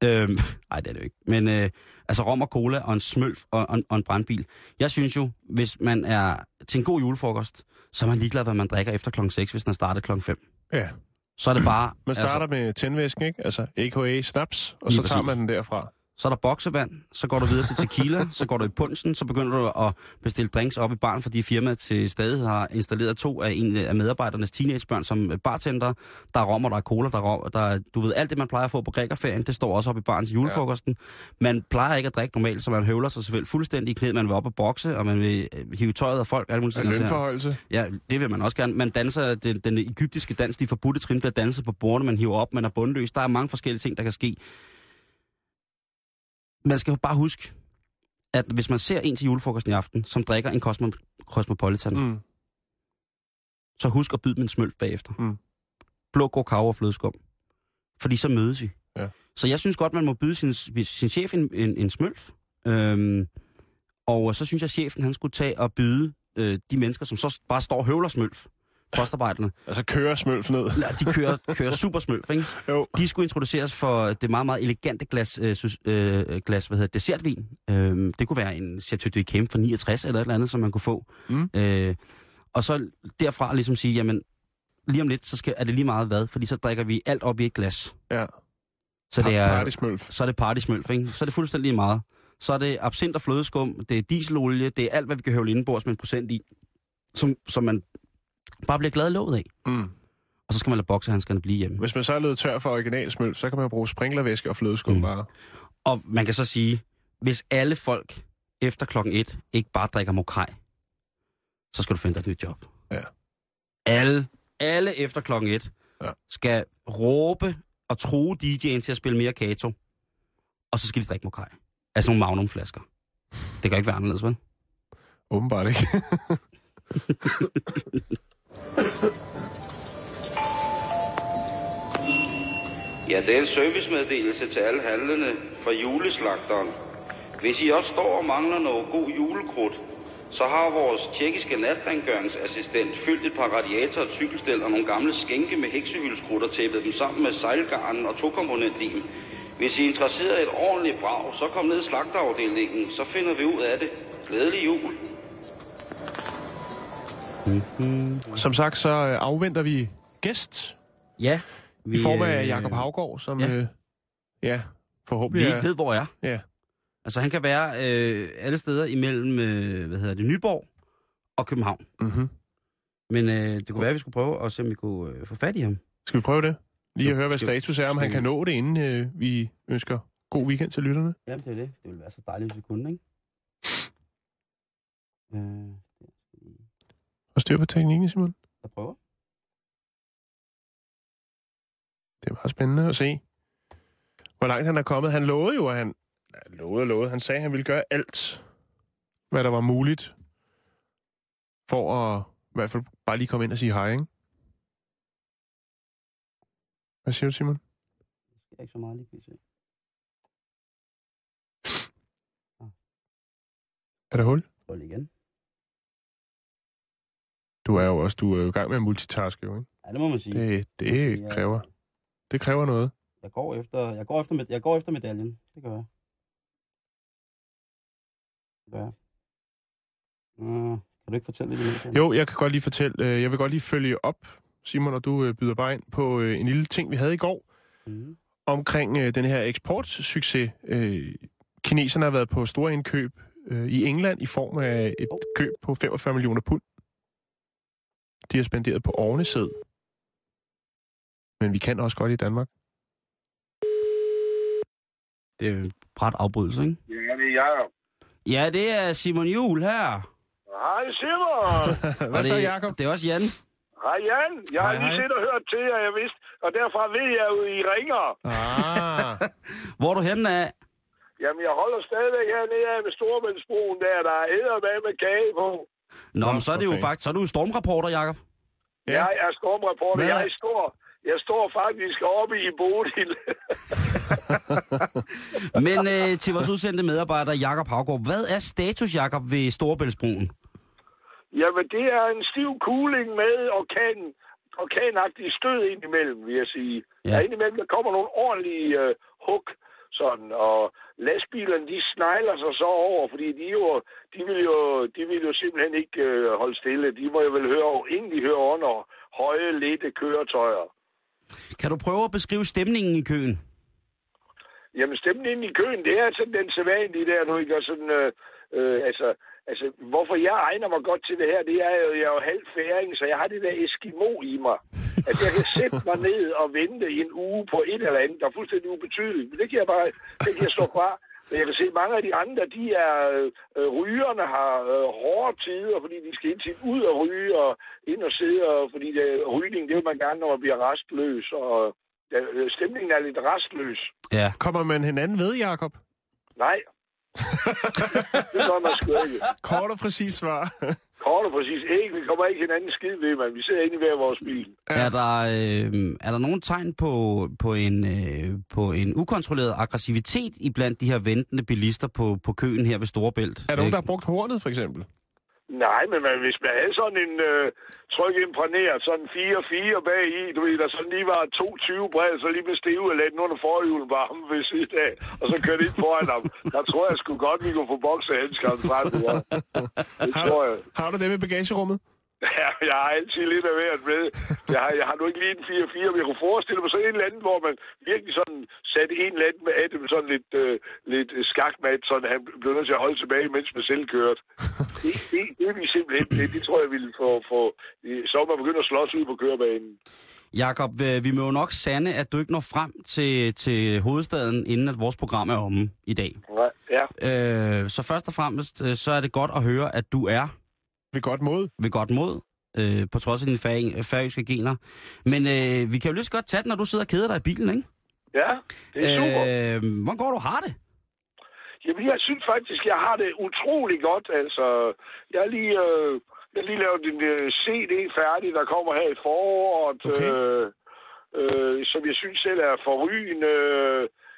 Øhm, nej, det er det jo ikke. Men øh, altså rom og cola og en smølf og, og, og en brandbil. Jeg synes jo, hvis man er til en god julefrokost, så er man ligeglad, hvad man drikker efter klokken 6, hvis den er startet klokken 5. Ja. Så er det bare... Man starter altså, med tændvæsken, ikke? Altså AKA snaps, og så tager man den derfra. Så er der boksevand, så går du videre til tequila, så går du i punchen, så begynder du at bestille drinks op i baren, fordi firmaet til stadig har installeret to af en af medarbejdernes teenagebørn som bartender. Der er rom, og der er cola, der er, rom, der er, du ved, alt det, man plejer at få på grækerferien, det står også op i barens julefrokosten. Man plejer ikke at drikke normalt, så man høvler sig selvfølgelig fuldstændig i knæet. Man vil op og bokse, og man vil øh, hive tøjet af folk. Alle mulige lønforhøjelse. Ja, det vil man også gerne. Man danser, den, den egyptiske dans, de forbudte trin bliver danset på bordene, man hiver op, man er bundløs. Der er mange forskellige ting, der kan ske. Man skal jo bare huske, at hvis man ser en til julefrokosten i aften, som drikker en Cosmo, Cosmopolitan, mm. Så husk at byde dem en smølf bagefter. Mm. Blå kakao og flødeskum. Fordi så mødes I. Ja. Så jeg synes godt, man må byde sin, sin chef en, en, en smølf. Øhm, og så synes jeg, at chefen han skulle tage og byde øh, de mennesker, som så bare står og høvler smølf, postarbejderne. Altså kører smølf ned. Ja, de kører, kører super smølf, ikke? Jo. De skulle introduceres for det meget, meget elegante glas, øh, øh, glas hvad hedder det, dessertvin. Øh, det kunne være en Chateau de Cam for 69 eller et eller andet, som man kunne få. Mm. Øh, og så derfra ligesom sige, jamen, lige om lidt, så skal, er det lige meget hvad, fordi så drikker vi alt op i et glas. Ja. Så det er, Partysmølf. så er det partysmølf, ikke? Så er det fuldstændig lige meget. Så er det absint og flødeskum, det er dieselolie, det er alt, hvad vi kan høvle indenbords med en procent i, som, som man bare bliver glad i låget af. Mm. Og så skal man lade boksehandskerne blive hjemme. Hvis man så er løbet tør for original smølf, så kan man jo bruge sprinklervæske og flødeskum Mm. bare. Og man kan så sige, hvis alle folk efter klokken et ikke bare drikker mokai, så skal du finde dig et nyt job. Ja. Alle, alle efter klokken et Ja. skal råbe og true DJ'en til at spille mere kato. Og så skal de drikke mokai. Altså nogle magnumflasker. Det kan ikke være anderledes, vel? Åbenbart ikke. Ja, det er en servicemeddelelse til alle handlende fra juleslagteren. Hvis I også står og mangler noget god julekrudt, så har vores tjekkiske natrengøringsassistent fyldt et par radiator og cykelstel og nogle gamle skænke med heksehylskrudt og tæppet dem sammen med sejlgarn og tokomponentlim. Hvis I er interesseret i et ordentligt brag, så kom ned i slagterafdelingen, så finder vi ud af det. Glædelig jul. Som sagt, så øh, afventer vi gæst Ja. I form af øh, Jakob Havgård, som ja. øh, ja Vi forhåbentlig ikke er... ved, hvor er. Ja. Altså, han kan være øh, alle steder imellem, øh, hvad hedder det, Nyborg og København. Mm-hmm. Men øh, det kunne være, at vi skulle prøve at se, om vi kunne øh, få fat i ham. Skal vi prøve det? Lige at høre, hvad status er, om han vi- kan nå det, inden øh, vi ønsker god weekend til lytterne. Jamen, det er det. Det ville være så dejligt, hvis vi kunne, ikke? Øh, Og styr på teknikken, Simon. jeg prøver. Det meget spændende at se, hvor langt han er kommet. Han lovede jo, at han... Ja, lovede og lovede. Han sagde, at han ville gøre alt, hvad der var muligt, for at i hvert fald bare lige komme ind og sige hej, ikke? Hvad siger du, Simon? Det er ikke så meget lige pt. Er der hul? Prøv lige igen. Du er jo også du er jo i gang med at multitaske, jo, ikke? Ja, det må man sige. Det, Det må man det sige, ja. Det kræver noget. Jeg går efter, jeg går efter, med- jeg går efter medaljen. Det gør jeg. Det gør jeg. Uh, kan du ikke fortælle lidt? Jan? Jo, jeg kan godt lige fortælle, øh, jeg vil godt lige følge op, Simon, og du øh, byder bare ind på øh, en lille ting, vi havde i går, Mhm. omkring den her eksportsucces. Kineserne har været på store indkøb i England i form af et køb på 45 millioner pund. De har spenderet på ovnesæd. Men vi kan også godt i Danmark. Det er jo en bræt afbrydelse, ikke? Ja, det er Jacob. Ja, det er Simon Jul her. Hej Simon. Hvad så, det, Jacob? Det er også Jan. Hej Jan. Jeg har Hej, lige hej. set og hørt til jer, jeg vidste. Og derfra ved jeg jo, I ringer. Ah, Hvor er du henne af? Jamen, jeg holder stadigvæk hernede af med Storbæltsbroen der. Der er æder med med kage på. Nå, men så er det jo for fanden. faktisk, så er du jo stormrapporter, Jakob. Ja. Jeg er stormreporter. Hvad? Jeg står, jeg står faktisk oppe i Bodil. Men øh, til vores udsendte medarbejder, Jakob Havgård, hvad er status, Jakob, ved Storebæltsbroen? Jamen, det er en stiv kuling med orkanen orkanagtige stød ind imellem, vil jeg sige. Ja. Der er indimellem, der kommer nogle ordentlige øh, hug, sådan, og lastbilerne, de snegler sig så over, fordi de, jo, de, vil, jo, de vil jo simpelthen ikke øh, holde stille. De må jo vel høre, egentlig høre under høje, lette køretøjer. Kan du prøve at beskrive stemningen i køen? Jamen, stemningen i køen, det er sådan den sædvanlige der, nu ikke? Og sådan, øh, øh, altså, altså, hvorfor jeg egner mig godt til det her, det er jo, jeg er jo halv færing, så jeg har det der Eskimo i mig. At jeg kan sætte mig ned og vente en uge på et eller andet, der er fuldstændig ubetydeligt. Men det kan jeg bare, det kan jeg stå fra. Men jeg kan se, at mange af de andre, de er, øh, rygerne har øh, hårde tider, fordi de skal indtil ud og ryge og ind og sidde, og, fordi det, rygning, det vil man gerne, når man bliver restløs, og øh, stemningen er lidt restløs. Ja. Kommer man hinanden ved, Jakob? Nej. Det gør man sgu ikke. Kort og præcis svar. Kort og præcis. Ikke, vi kommer ikke hinanden skid ved, man. Vi sidder inde i hver vores bil. Er der, øh, er der nogen tegn på, på, en, øh, på en ukontrolleret aggressivitet i blandt de her ventende bilister på, på køen her ved Storebælt? Er der nogen, der har brugt hornet, for eksempel? Nej, men man, hvis man havde sådan en øh, tryk imprægneret, sådan 4-4 bag i, du ved, der sådan lige var 22 bred, så lige blev stive og lagde den under forhjulen bare ham ved siden af, og så kørte ind foran ham. Der tror jeg sgu godt, vi kunne få boksehandskeren frem. Ja. Det Har, tror jeg. har du det med bagagerummet? Ja, jeg har altid lidt af hvert med. Jeg har, jeg har nu ikke lige en 4-4, men jeg kunne forestille mig sådan en eller anden, hvor man virkelig sådan satte en eller anden med af dem sådan lidt, øh, lidt skakmat, sådan han blev nødt til at holde tilbage, mens man selv kørte. Det, det, det vi simpelthen, det, det tror jeg ville få, få så man begyndt at slås ud på kørebanen. Jakob, øh, vi må jo nok sande, at du ikke når frem til, til hovedstaden, inden at vores program er omme i dag. Ja, ja. Øh, så først og fremmest, øh, så er det godt at høre, at du er Ved godt mod. ved godt mod, øh, på trods af dine færing- færøske gener. Men øh, vi kan jo lige så godt tage det, når du sidder og keder dig i bilen, ikke? ja, det er super. Øh, hvordan går du har det? Jamen, jeg synes faktisk, jeg har det utrolig godt. Altså, jeg har lige, øh, jeg lige lavet en øh, CD færdig, der kommer her i foråret, Okay. øh, øh, som jeg synes selv er forrygende.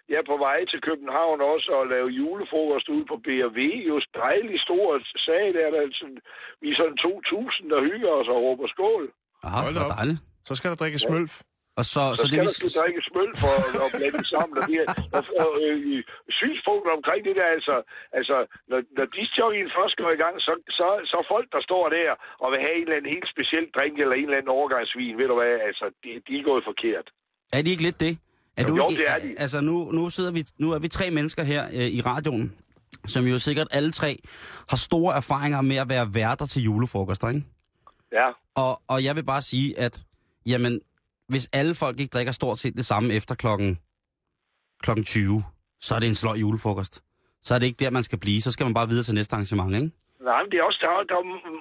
Jeg er på vej til København også og lave julefrokost ude på B&V. Jo dejligt stor sag der. der er sådan, vi er sådan 2.000, der hygger os og råber skål. Aha, Hold hvor op. dejligt. Så skal der drikke smølf. Og så, Så, så, så det skal vil, der skal drikke smøl for at blande sammen. Og det er, og, og, øh, synspunkter omkring det der, altså, altså når, når discjockeyen først går i gang, så, så, så folk, der står der og vil have en eller anden helt speciel drink eller en eller anden overgangsvin, ved du hvad, altså, de, de er gået forkert. er det ikke lidt det? Er Jo, du jo, ikke, det er de. Altså, nu, nu, sidder vi, nu er vi tre mennesker her øh, i radioen, som jo sikkert alle tre har store erfaringer med at være værter til julefrokoster, ikke? Ja, Og, og jeg vil bare sige, at jamen, hvis alle folk ikke drikker stort set det samme efter klokken, klokken 20, så er det en sløj julefrokost. Så er det ikke der, man skal blive. Så skal man bare videre til næste arrangement, ikke? Nej, men det er også, der, er, der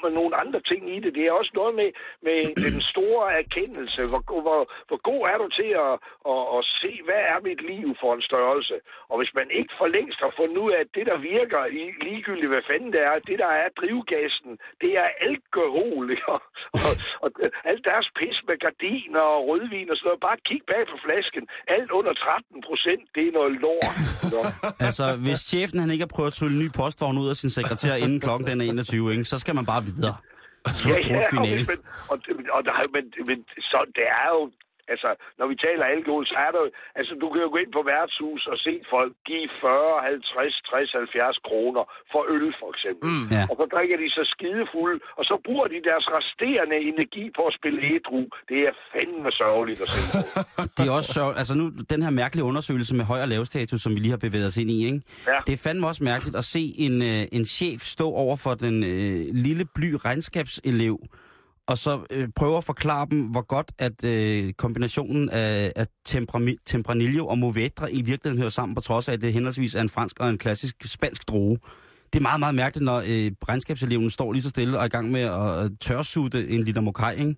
er nogle andre ting i det. Det er også noget med, med den store erkendelse. Hvor, hvor, hvor god er du til at, at, at se, hvad er mit liv for en størrelse? Og hvis man ikke for længst har fundet ud af, at det, der virker, i ligegyldigt hvad fanden det er, det, der er drivgassen, det er alkohol. Og, og, og alt deres pis med gardiner og rødvin og sådan noget. Bare kig bag på flasken. Alt under 13 procent, det er noget lort. Altså, hvis chefen han ikke har prøvet at trylle en ny postvogn ud af sin sekretær inden klokken den er 21, ikke, så skal man bare videre. Ja, ja, finale. men, og, og der, men, men så, det er jo, altså, når vi taler alkohol, så er der altså, du kan jo gå ind på værtshus og se folk give 40, 50, 60, 70 kroner for øl, for eksempel. Mm. Ja. Og så drikker de så skidefulde, og så bruger de deres resterende energi på at spille ædru. Det er fandme sørgeligt at se på. Det er også sjovt. Altså nu, den her mærkelige undersøgelse med høj og lav status, som vi lige har bevæget os ind i, ikke? Ja. Det er fandme også mærkeligt at se en, øh, en chef stå over for den øh, lille bly regnskabselev, og så øh, prøve at forklare dem, hvor godt at øh, kombinationen af, af Tempranillo og Movedra i virkeligheden hører sammen, på trods af, at det henholdsvis er en fransk og en klassisk spansk droge. Det er meget, meget mærkeligt, når øh, regnskabseleven står lige så stille og er i gang med at øh, tørsutte en liter mokai, ikke?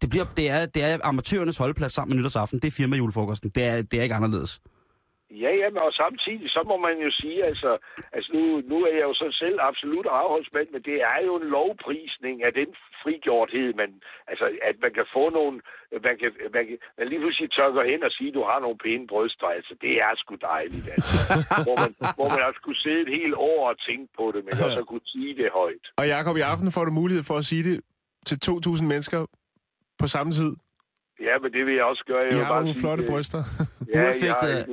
Det, bliver, det, er, det er amatørernes holdplads sammen med nytårsaften. Det er firma julefrokosten. Det er, det er ikke anderledes. Ja, ja, men og samtidig, så må man jo sige, altså, altså nu, nu er jeg jo så selv absolut afholdsmand, men det er jo en lovprisning af den frigjorthed, man, altså, at man kan få nogle, man kan, man kan man lige pludselig tørker hen og sige, at du har nogle pæne bryster, altså, det er sgu dejligt, altså. hvor, man, hvor man også kunne sidde et helt år og tænke på det, men også kunne sige det højt. Og Jakob, i aften får du mulighed for at sige det til 2.000 mennesker på samme tid. Ja, men det vil jeg også gøre. Jeg I vil har bare nogle sige, flotte det- bryster. Ja, Uanfægtet jeg-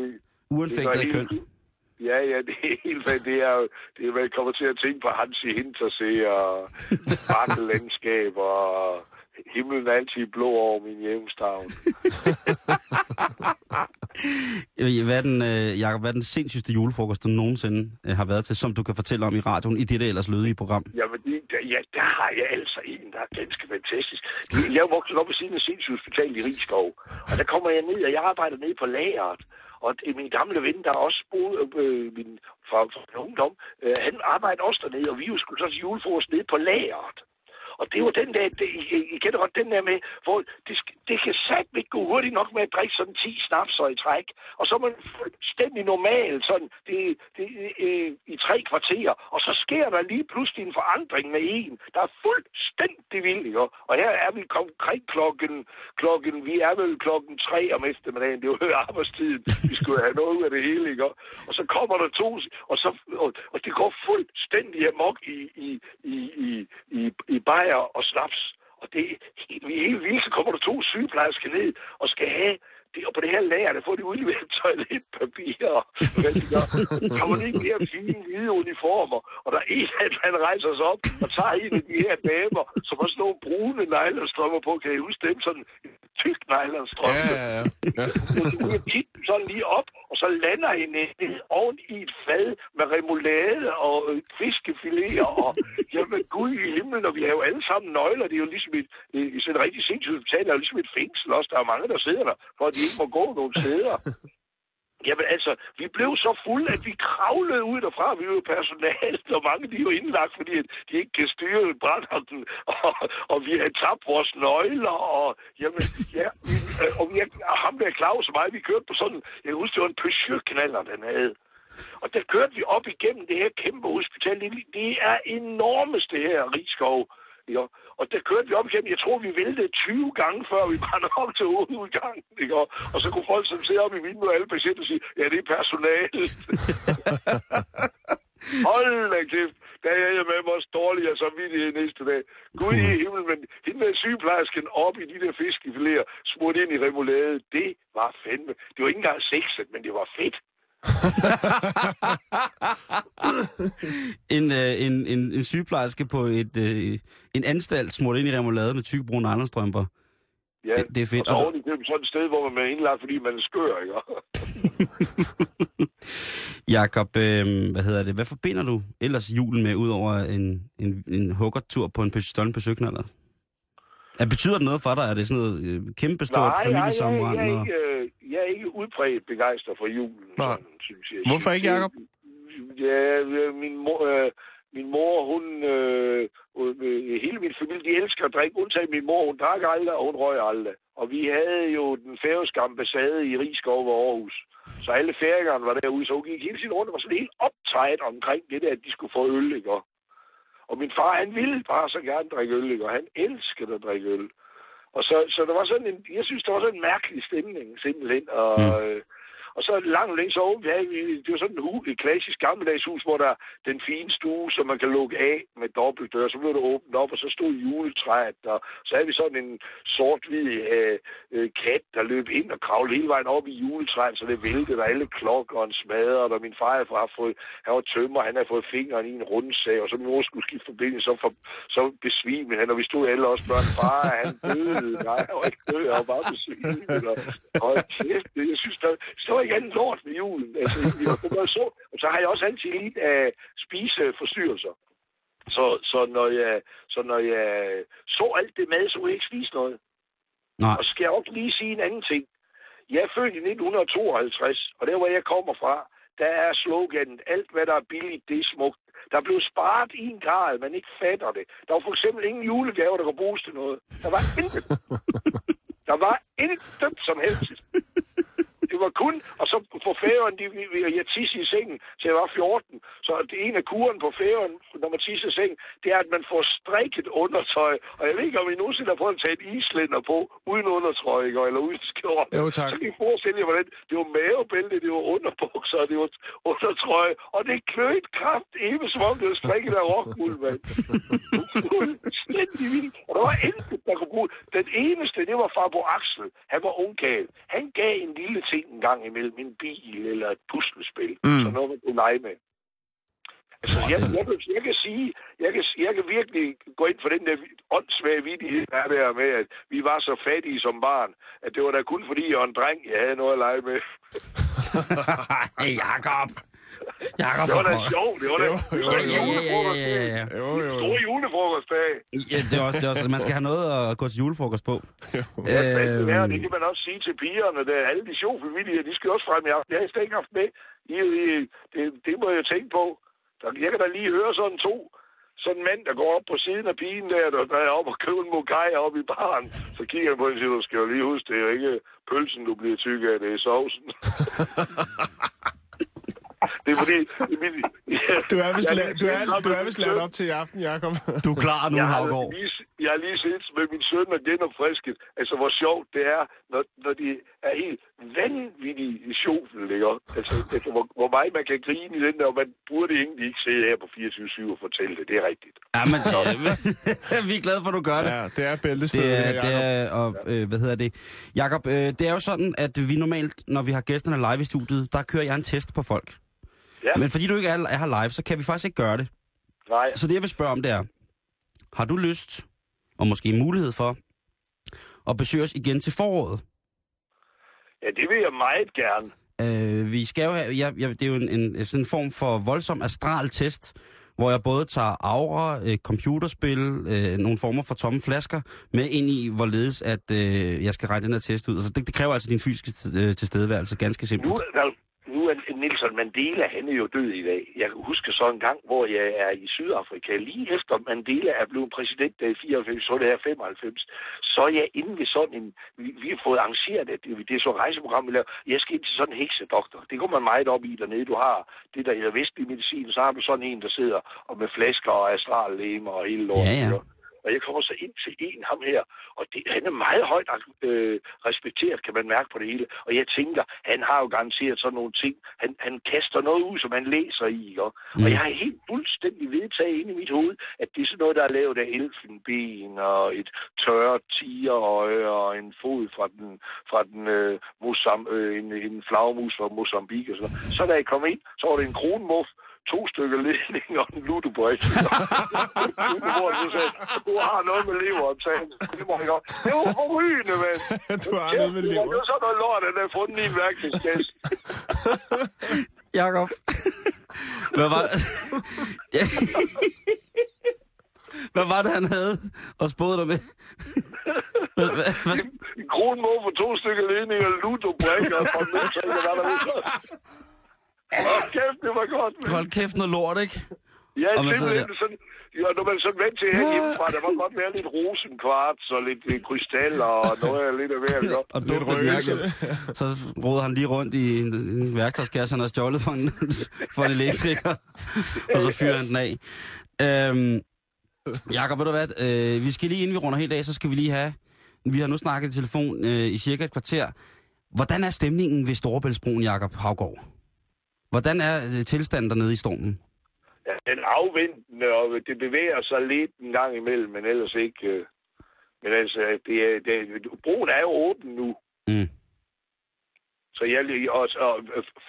Uanfægtet det køn. Ja, ja, det er helt fint. Det er det er, man kommer til at tænke på Hansi Hintersee og bakkelandskab og himlen er altid blå over min hjemstavn. Hvad er den, øh, Jacob, hvad er den sindssygste julefrokost, du nogensinde øh, har været til, som du kan fortælle om i radioen i dette ellers lødige program? Jamen, det, der, ja, der har jeg altså en, der er ganske fantastisk. Jeg er vokset op ved siden af sindssygehospital i Rigskov, og der kommer jeg ned, og jeg arbejder nede på lageret. Og det- min gamle ven, der også boede øh, min, fra, fra min ungdom, øh, han arbejdede også dernede, og vi skulle så til julefrokost nede på lageret. Og det var den der, det, I, I kender godt den der med, hvor det, det kan satme ikke gå hurtigt nok med at drikke sådan 10 snapser i træk. Og så er man fuldstændig normal sådan det, det, øh, i tre kvarterer. Og så sker der lige pludselig en forandring med en, der er fuldstændig vild. Jo. Og her er vi konkret klokken, klokken, vi er vel klokken tre om eftermiddagen. Det er jo arbejdstiden. Vi skulle have noget ud af det hele. Ikke? Og så kommer der to, og, så, og, og det går fuldstændig amok i, i, i, i, i, i bajer og snaps. Og det vi er helt vildt, så kommer der to sygeplejersker ned og skal have det, og på det her lager, der får de udleveret toiletpapir, og hvad de gør. Der kommer de ikke mere fine hvide uniformer, og der er en dem, han rejser sig op og tager en af de her damer, som har sådan nogle brune nylonstrømmer på, kan I huske dem, sådan en tyk nylonstrømpe. Ja, ja, ja. ja. Kigger sådan lige op, og så lander hende oven i et fad med remoulade og øh, fiskefiléer, og jamen gud i himlen, og vi har jo alle sammen nøgler, det er jo ligesom et, i sådan et rigtig sindssygt hospital, er jo ligesom et fængsel også, der er mange, der sidder der, for at de ikke må gå nogen steder. Jamen altså, vi blev så fulde, at vi kravlede ud derfra. Vi var jo personale, og mange de er jo indlagt, fordi de ikke kan styre brænderten. Og, og vi havde tabt vores nøgler, og jamen, ja, vi, øh, og vi, ham der Claus og mig, vi kørte på sådan, jeg husker, det var en Peugeot-knaller, den havde. Og der kørte vi op igennem det her kæmpe hospital. Det, det er enormest, det her Rigskov. Ja. Og der kørte vi op igennem, jeg tror, vi væltede 20 gange, før vi var nok til hovedudgangen. Ikke? Og, så kunne folk som sidder op i vinduet, alle patienter sige, ja, det er personale. Hold da kæft, der er jeg med mig også dårlig så vidt næste dag. Gud i himmel, men hende der sygeplejersken op i de der fiskefiléer, smurt ind i remoulade, det var fandme. Det var ikke engang sexet, men det var fedt. En, øh, en, en, en sygeplejerske på et, øh, en anstalt smurt ind i remoulade med tyk brune nylonstrømper. Ja, Det- det er fedt. Og så Og i købet sådan et sted, hvor man er indlagt, fordi man er skør, ikke? Jakob, øh, hvad hedder det? Hvad forbinder du ellers julen med, udover en, en, en huggertur på en søknaller? Er, betyder det noget for dig? Er det sådan noget øh, kæmpestort nej, nej, jeg, er ikke, øh, jeg er ikke udbredt begejstret for julen, Nej. sådan, synes jeg. Hvorfor ikke, Jacob? Ja, øh, min mor, øh, min mor hun, øh, øh, hele min familie, de elsker at drikke, undtagen min mor, hun drak aldrig, og hun røg aldrig. Og vi havde jo den færøske ambassade i Rigskov ved Aarhus. Så alle færingerne var derude, så hun gik hele tiden rundt og var sådan helt optaget omkring det der, at de skulle få øl, ikke? Og- min far, han ville bare så gerne drikke øl? Og han elskede at drikke øl. Og så, så der var sådan en, jeg synes, der var sådan en mærkelig stemning, simpelthen. Og, mm og så langt længe så åbent, havde vi- det var sådan en, hus, et klassisk gammeldags hus, hvor der er den fine stue, som man kan lukke af med dobbeltdør. Så blev det åbent op, og så stod juletræet, og så havde vi sådan en sort-hvid øh, øh, kat, der løb ind og kravlede hele vejen op i juletræet, så det væltede, og alle klokkerne smadrede, og min far havde fået, han var tømmer, han havde fået fingeren i en rundsag, og så min mor skulle skifte forbindelse, så, for, så besvimede han, og vi stod alle også børn, far, han døde, nej, jeg var ikke død, jeg var bare besvimet, og og kæft, det, jeg synes, der, så ikke andet lort med julen, altså, var så, og så har jeg også altid lidt af spiseforstyrrelser. Så, så, når jeg, så når jeg så alt det mad, så kunne jeg ikke spise noget. Nej. Og så skal jeg også lige sige en anden ting. Jeg er født i 1952, og der hvor jeg kommer fra, der er sloganet, alt hvad der er billigt, det er smukt. Der blev sparet i en grad, man ikke fatter det. Der var for eksempel ingen julegaver, der kunne bruges til noget. Der var intet. Der var intet som helst. Det var kun, og så på færøen, de, vi, jeg tisse i sengen, til jeg var 14. Så det er en af kuren på færøen, når man tisser i sengen, det er, at man får strikket undertøj. Og jeg ved ikke, om I nogensinde har prøvet at tage et islænder på, uden undertrøj, ikke? eller uden skjort. Jo, tak. Så kan I forestille jer, hvordan det var mavebælte, det var underbukser, det var undertrøj. Og det kløet kraft, even som om det var strikket af rockmuld, mand. Fuldstændig vildt. Og der var intet, der kunne bruge. Den eneste, det var farbror Axel. Han var unggal. Han gav en lille ting en gang imellem en bil eller et puslespil. Mm. Så noget, man kunne lege med. Altså, jeg, jeg, kan, jeg kan sige, jeg kan, jeg kan virkelig gå ind for den der åndssvage vidighed, der er der med, at vi var så fattige som barn, at det var da kun fordi, jeg var en dreng, jeg havde noget at lege med. hey, Jacob, Det var da sjovt, det var da, jo. Ja, ja, ja. Jo, jo, stor julefrokostdag. Ja, det er også, det er også, man skal have noget at gå til julefrokost på. Ja, det, er, det Øhm, kan man også sige til pigerne. Der, alle de sjove familier, de skal også frem i aften. Har jeg slet ikke haft med. I, I, det, det må jeg tænke på. Der, jeg kan da lige høre sådan to sådan en mand, der går op på siden af pigen der, der, der er op og køber en mokai op i baren. Så kigger jeg på hende og siger, du skal jo lige huske, det er jo ikke pølsen, du bliver tyk af, det er sovsen. det er fordi... Min, ja, Du er vist, la- du er, du er vist lært op til i aften, Jacob. du er klar nu, jeg Havgård. lige, jeg har lige set med min søn og genopfrisket, altså hvor sjovt det er, når, når de er helt vanvittige i sjofen, ikke? Altså, altså hvor, hvor meget man kan grine i den der, og man burde egentlig ikke sidde her på 24-7 og fortælle det, det er rigtigt. Ja, men øh, vi er glade for, at du gør det. Ja, det er bæltestedet, Det er, det er, og, øh, hvad hedder det? Jakob, øh, det er jo sådan, at vi normalt, når vi har gæsterne live i studiet, der kører jeg en test på folk. Ja. Men fordi du ikke er, er her live, så kan vi faktisk ikke gøre det. Nej, Så det, jeg vil spørge om, det er, har du lyst, og måske mulighed for, at besøge os igen til foråret? ja, det vil jeg meget gerne. Øh, vi skal jo have, ja, ja, det er jo en, en, sådan en form for voldsom astral test, hvor jeg både tager aura, øh, computerspil, øh, nogle former for tomme flasker med ind i, hvorledes at øh, jeg skal regne den her test ud. Altså, det, det kræver altså din fysiske øh, tilstedeværelse, ganske simpelt. Nu, der, Nelson Mandela, han er jo død i dag. Jeg husker så en gang, hvor jeg er i Sydafrika, lige efter Mandela er blevet præsident der i 94, så er det her 95, så er jeg inde ved sådan en, vi, vi har fået arrangeret, at det, det er så rejseprogram, vi laver. Jeg skal ind til sådan en heksedoktor. Det går man meget op i dernede. Du har det, der hedder vestlig medicin, så har du sådan en, der sidder og med flasker og astrallemer og hele lorten. Ja, ja. Og jeg kommer så ind til en, ham her, og det, han er meget højt øh, respekteret, kan man mærke på det hele. Og jeg tænker, han har jo garanteret sådan nogle ting. Han, han kaster noget ud, som han læser i. Ikke? Mm. Og jeg har helt fuldstændig vedtaget ind i mit hoved, at det er sådan noget, der er lavet af elfenben og et tørret tigerøje og en fod fra den, fra den øh, Mosam, øh, en, en flagmus fra Mozambique. Og sådan. Så da jeg kom ind, så var det en kronmuff, to stykker ledning og en lutebrik. Hvor du sagde, du har noget med leveren, sagde han. Det må jeg godt. Det var forrygende, mand. Du har noget med Det lever. var sådan noget lort, at jeg har fundet i en værktøjskasse. Jakob. Hvad var det? Hvad var det, han havde og spåede dig med? Hvad, hvad, hvad, En for to stykker ledning og ludobrikker og fra hvad var der Hold kæft, det var godt. mand. hold kæft noget lort, ikke? Ja, Og man sådan, ja, når man sådan vant til her hjemmefra, der var godt være lidt rosenkvarts og lidt øh, krystaller og noget af lidt af hver. Og Lidt lidt røgelse. Så roder han lige rundt i en, en værktøjskasse, han har stjålet for en, for en elektriker. og så fyrer han den af. Øhm, Jakob, ved du hvad? Øh, vi skal lige, inden vi runder helt af, så skal vi lige have... Vi har nu snakket i telefon øh, i cirka et kvarter. Hvordan er stemningen ved Storebæltsbroen, Jakob Havgård? Hvordan er øh, tilstanden dernede i stormen? Ja, den er afventende, og det bevæger sig lidt en gang imellem, men ellers ikke. øh. Men altså, det er, det, broen er jo åben nu. Mm. Så jeg lige også, og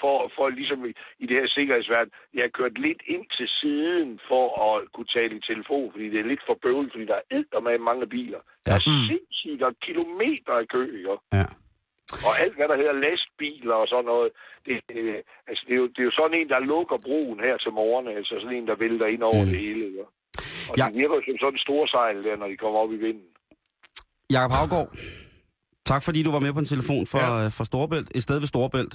for, for ligesom i, i det her sikkerhedsverden, jeg har kørt lidt ind til siden for at kunne tale i telefon, fordi det er lidt for bøvlet, fordi der er med mange biler. Der er Ja. sindssygt, der er kilometer af kø, ikke? Ja. Og alt, hvad der hedder lastbiler og sådan noget, det, øh, altså, det, er jo, det er jo sådan en, der lukker broen her til morgen, altså sådan en, der vælter ind over Mm. det hele. Ikke? Og Ja. ja. det virker jo som sådan en stor sejl der, når de kommer op i vinden. Jakob Havgård, tak fordi du var med på en telefon for, Ja. ja. for Storebælt, et sted ved Storebælt.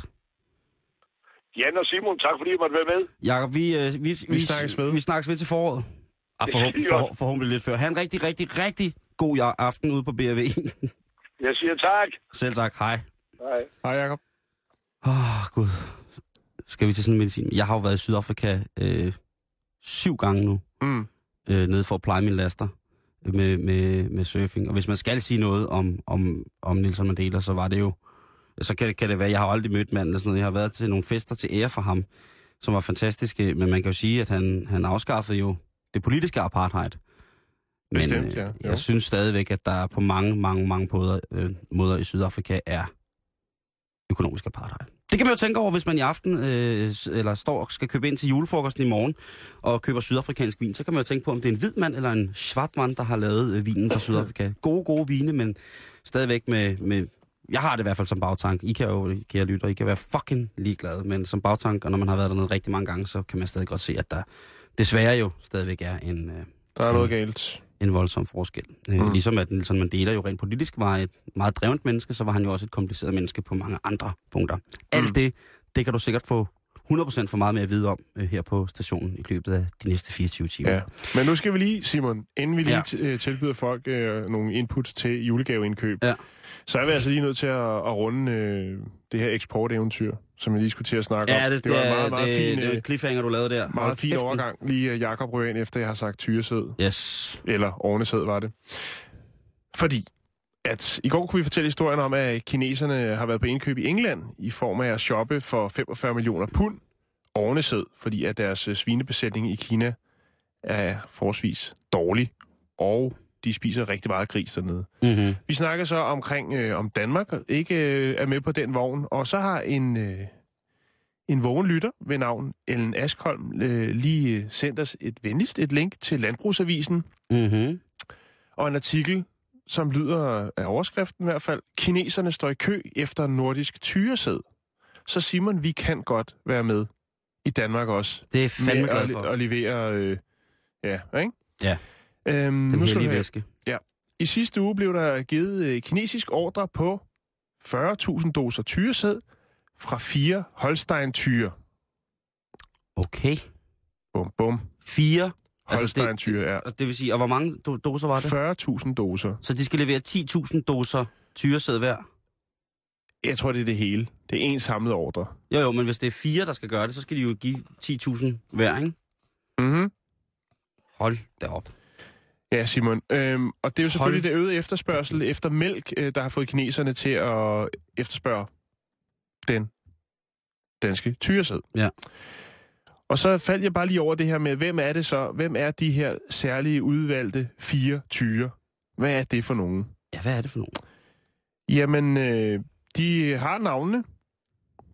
Jan og Simon, tak fordi I måtte være med. Jakob, vi, øh, vi, vi, snakkes ved. Vi snakkes ved til foråret. Ah, Det forhåb, siger vi for, forhåbentlig lidt før. Ha' en rigtig, rigtig, rigtig god ja- aften ude på BRV. Jeg siger tak. Selv tak. Hej. Hej. Hej, Jacob. Åh, oh, Gud. Skal vi til sådan en medicin? Jeg har jo været i Sydafrika øh, syv gange nu, Mm. øh, nede for at pleje mine laster med, med, med surfing. Og hvis man skal sige noget om, om, om Nelson Mandela, så var det jo... Så kan, det- kan det være, jeg har aldrig mødt manden eller sådan noget. Jeg har været til nogle fester til ære for ham, som var fantastiske. Men man kan jo sige, at han, han afskaffede jo det politiske apartheid. Men Bestemt, øh, ja. Jo. jeg synes stadigvæk, at der på mange, mange, mange måder, øh, måder i Sydafrika er økonomisk apartheid. Det kan man jo tænke over, hvis man i aften øh, eller står og skal købe ind til julefrokosten i morgen og køber sydafrikansk vin. Så kan man jo tænke på, om det er en hvid mand eller en svart mand, der har lavet øh, vinen fra Sydafrika. Gode, gode vine, men stadigvæk med, med... Jeg har det i hvert fald som bagtank. I kan jo, kære lytter, I kan være fucking ligeglade, men som bagtank, og når man har været dernede rigtig mange gange, så kan man stadig godt se, at der desværre jo stadigvæk er en, øh, Der er noget galt. En voldsom forskel. Mm. Mm. Ligesom at Nelson Mandela jo rent politisk var et meget drevet menneske, så var han jo også et kompliceret menneske på mange andre punkter. Mm. Alt det, det kan du sikkert få 100% for meget mere at vide om øh, her på stationen i løbet af de næste 24 timer. Ja. Men nu skal vi lige, Simon, inden vi lige Ja. ja. tilbyder folk øh, nogle inputs til julegaveindkøb, Ja. så er vi altså lige nødt til at, at runde øh, det her eksporteventyr, som jeg lige skulle til at snakke om. Ja, det, det var en meget, meget det, fin, det øh, cliffhanger, du lavede der. meget fin overgang. Lige øh, Jakob ind, efter jeg har sagt tyresæd. Yes. Eller ornesæd var det. Fordi at i går kunne vi fortælle historien om, at kineserne har været på indkøb i England i form af at shoppe for 45 millioner pund ornesæd, fordi at deres øh, svinebesætning i Kina er forholdsvis dårlig, og de spiser rigtig meget gris dernede. Mm-hmm. Vi snakker så omkring, øh, om Danmark ikke øh, er med på den vogn, og så har en, øh, en vågen lytter ved navn Ellen Askholm øh, lige øh, sendt os et venligst et link til Landbrugsavisen, Mm-hmm. og en artikel, som lyder af overskriften i hvert fald, kineserne står i kø efter nordisk tyresæd. Så Simon, vi kan godt være med i Danmark også. Det er fandme glad at, for. at levere, øh, ja, ikke? Ja. Øhm, Den nu skal væske. I sidste uge blev der givet øh, kinesisk ordre på 40.000 doser tyresæd fra fire Holstein-tyre. Okay. Bum, bum. Fire. Altså, Holstein-tyre, ja. Og det vil sige, og hvor mange do- doser var det? 40.000 doser. Så de skal levere 10.000 doser tyresæd hver? Jeg tror, det er det hele. Det er en samlet ordre. Jo, jo, men hvis det er fire, der skal gøre det, så skal de jo give 10.000 hver, ikke? Mhm. Hold da op. Ja, Simon. Øhm, og det er jo selvfølgelig Hold. det øgede efterspørgsel efter mælk, øh, der har fået kineserne til at efterspørge den danske tyresæd. Ja. Og så faldt jeg bare lige over det her med, hvem er det så? Hvem er de her særlige udvalgte fire tyre? Hvad er det for nogen? Ja, hvad er det for nogen? Jamen, øh, de har navnene,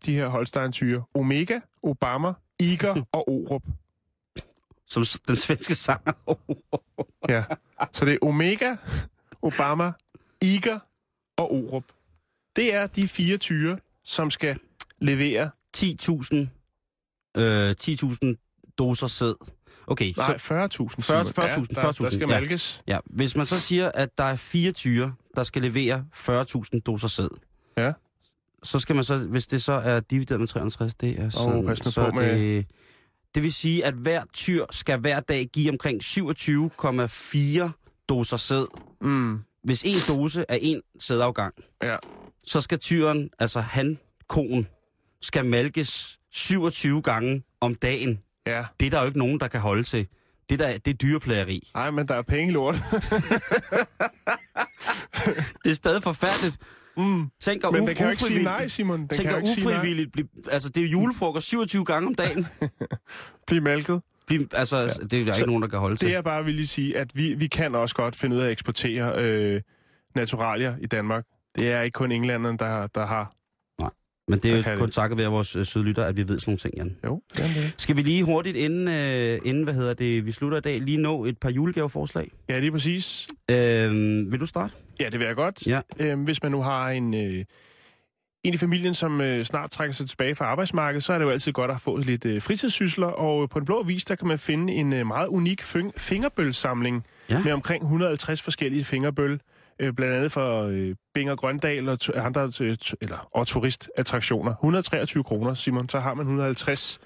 de her Holstein-tyre. Omega, Obama, Iger og Orup. Som den svenske sanger. Ja. Så det er Omega, Obama, Iger og Orup. Det er de fire tyre, som skal levere... 10.000 øh, 10.000 doser sæd. Okay, Nej, så, 40.000. 40 Simon. 40.000, Ja, der, der 40.000, skal ja. malkes. ja, hvis man så siger, at der er fire tyre, der skal levere 40.000 doser sæd, Ja. så skal man så, hvis det så er divideret med 53, det er pas nu så på med- det, det vil sige, at hver tyr skal hver dag give omkring 27,4 doser sæd. Mm, Hvis en dose er en sædafgang, ja. så skal tyren, altså han, konen, skal malkes 27 gange om dagen. Ja. Det er der jo ikke nogen, der kan holde til. Det, der, det er dyreplageri. Ej, men der er penge lort. Det er stadig forfærdeligt. Mm. Tænk at Men den kan jo ikke sige nej, Simon. Den Tænk kan ikke ufrivilligt blive, altså det er julefrokost 27 gange om dagen. Blive malket. Blive, altså, ja. det er der Så ikke nogen, der kan holde til. Det er bare vil lige sige, at vi, vi kan også godt finde ud af at eksportere øh, naturalier i Danmark. Det er ikke kun englænderne, der, der har. Men det er jo kun takket være vores øh, sødlytter, at vi ved sådan nogle ting, Jan. Jo, det er det. Skal vi lige hurtigt, inden, øh, inden hvad hedder det, vi slutter i dag, lige nå et par julegaveforslag? Ja, lige præcis. Øh, vil du starte? Ja, det vil jeg godt. Ja. Øhm, hvis man nu har en, øh, en i familien, som øh, snart trækker sig tilbage fra arbejdsmarkedet, så er det jo altid godt at få lidt øh, fritidssysler. Og på den blå vis, der kan man finde en øh, meget unik fing- fingerbølsamling Ja. med omkring 150 forskellige fingerbøl. Øh, blandt andet for øh, Binger Grøndal og andre øh, eller, og turistattraktioner. 123 kroner, Simon, så har man 150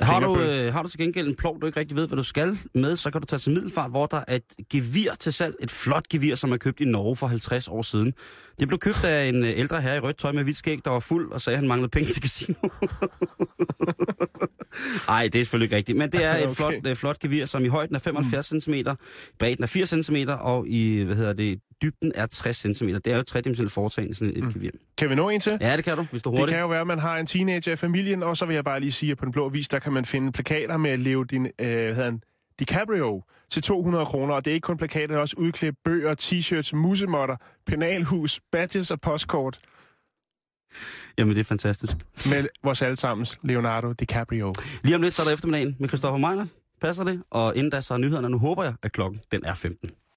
Har du, øh, har du til gengæld en plov, du ikke rigtig ved, hvad du skal med, så kan du tage til Middelfart, hvor der er et gevir til salg. Et flot gevir, som er købt i Norge for 50 år siden. Det blev købt af en øh, ældre herre i rødt tøj med hvidt skæg, der var fuld og sagde, at han manglede penge til casino. Nej, det er selvfølgelig ikke rigtigt, men det er et Okay. flot, øh, flot gevir, som i højden er 75 mm. cm, bredden er 80 cm, og i hvad hedder det, dybden er 60 cm. Det er jo et tredimensionelt foretagende, sådan et mm. gevir. Kan vi nå en til? Ja, det kan du, hvis du er Det hurtigt. kan jo være, at man har en teenager i familien, og så vil jeg bare lige sige, at på den blå vis, der kan man finde plakater med leve din, øh, hvad hedder han, DiCaprio til 200 kroner. Og det er ikke kun plakater, det er også udklip, bøger, t-shirts, musemotter, penalhus, badges og postkort Jamen, det er fantastisk. med vores allesammens Leonardo DiCaprio. Lige om lidt, så er der eftermiddagen med Christoffer Meiner. Passer det? Og inden da, så er nyhederne. Nu håber jeg, at klokken den er 15.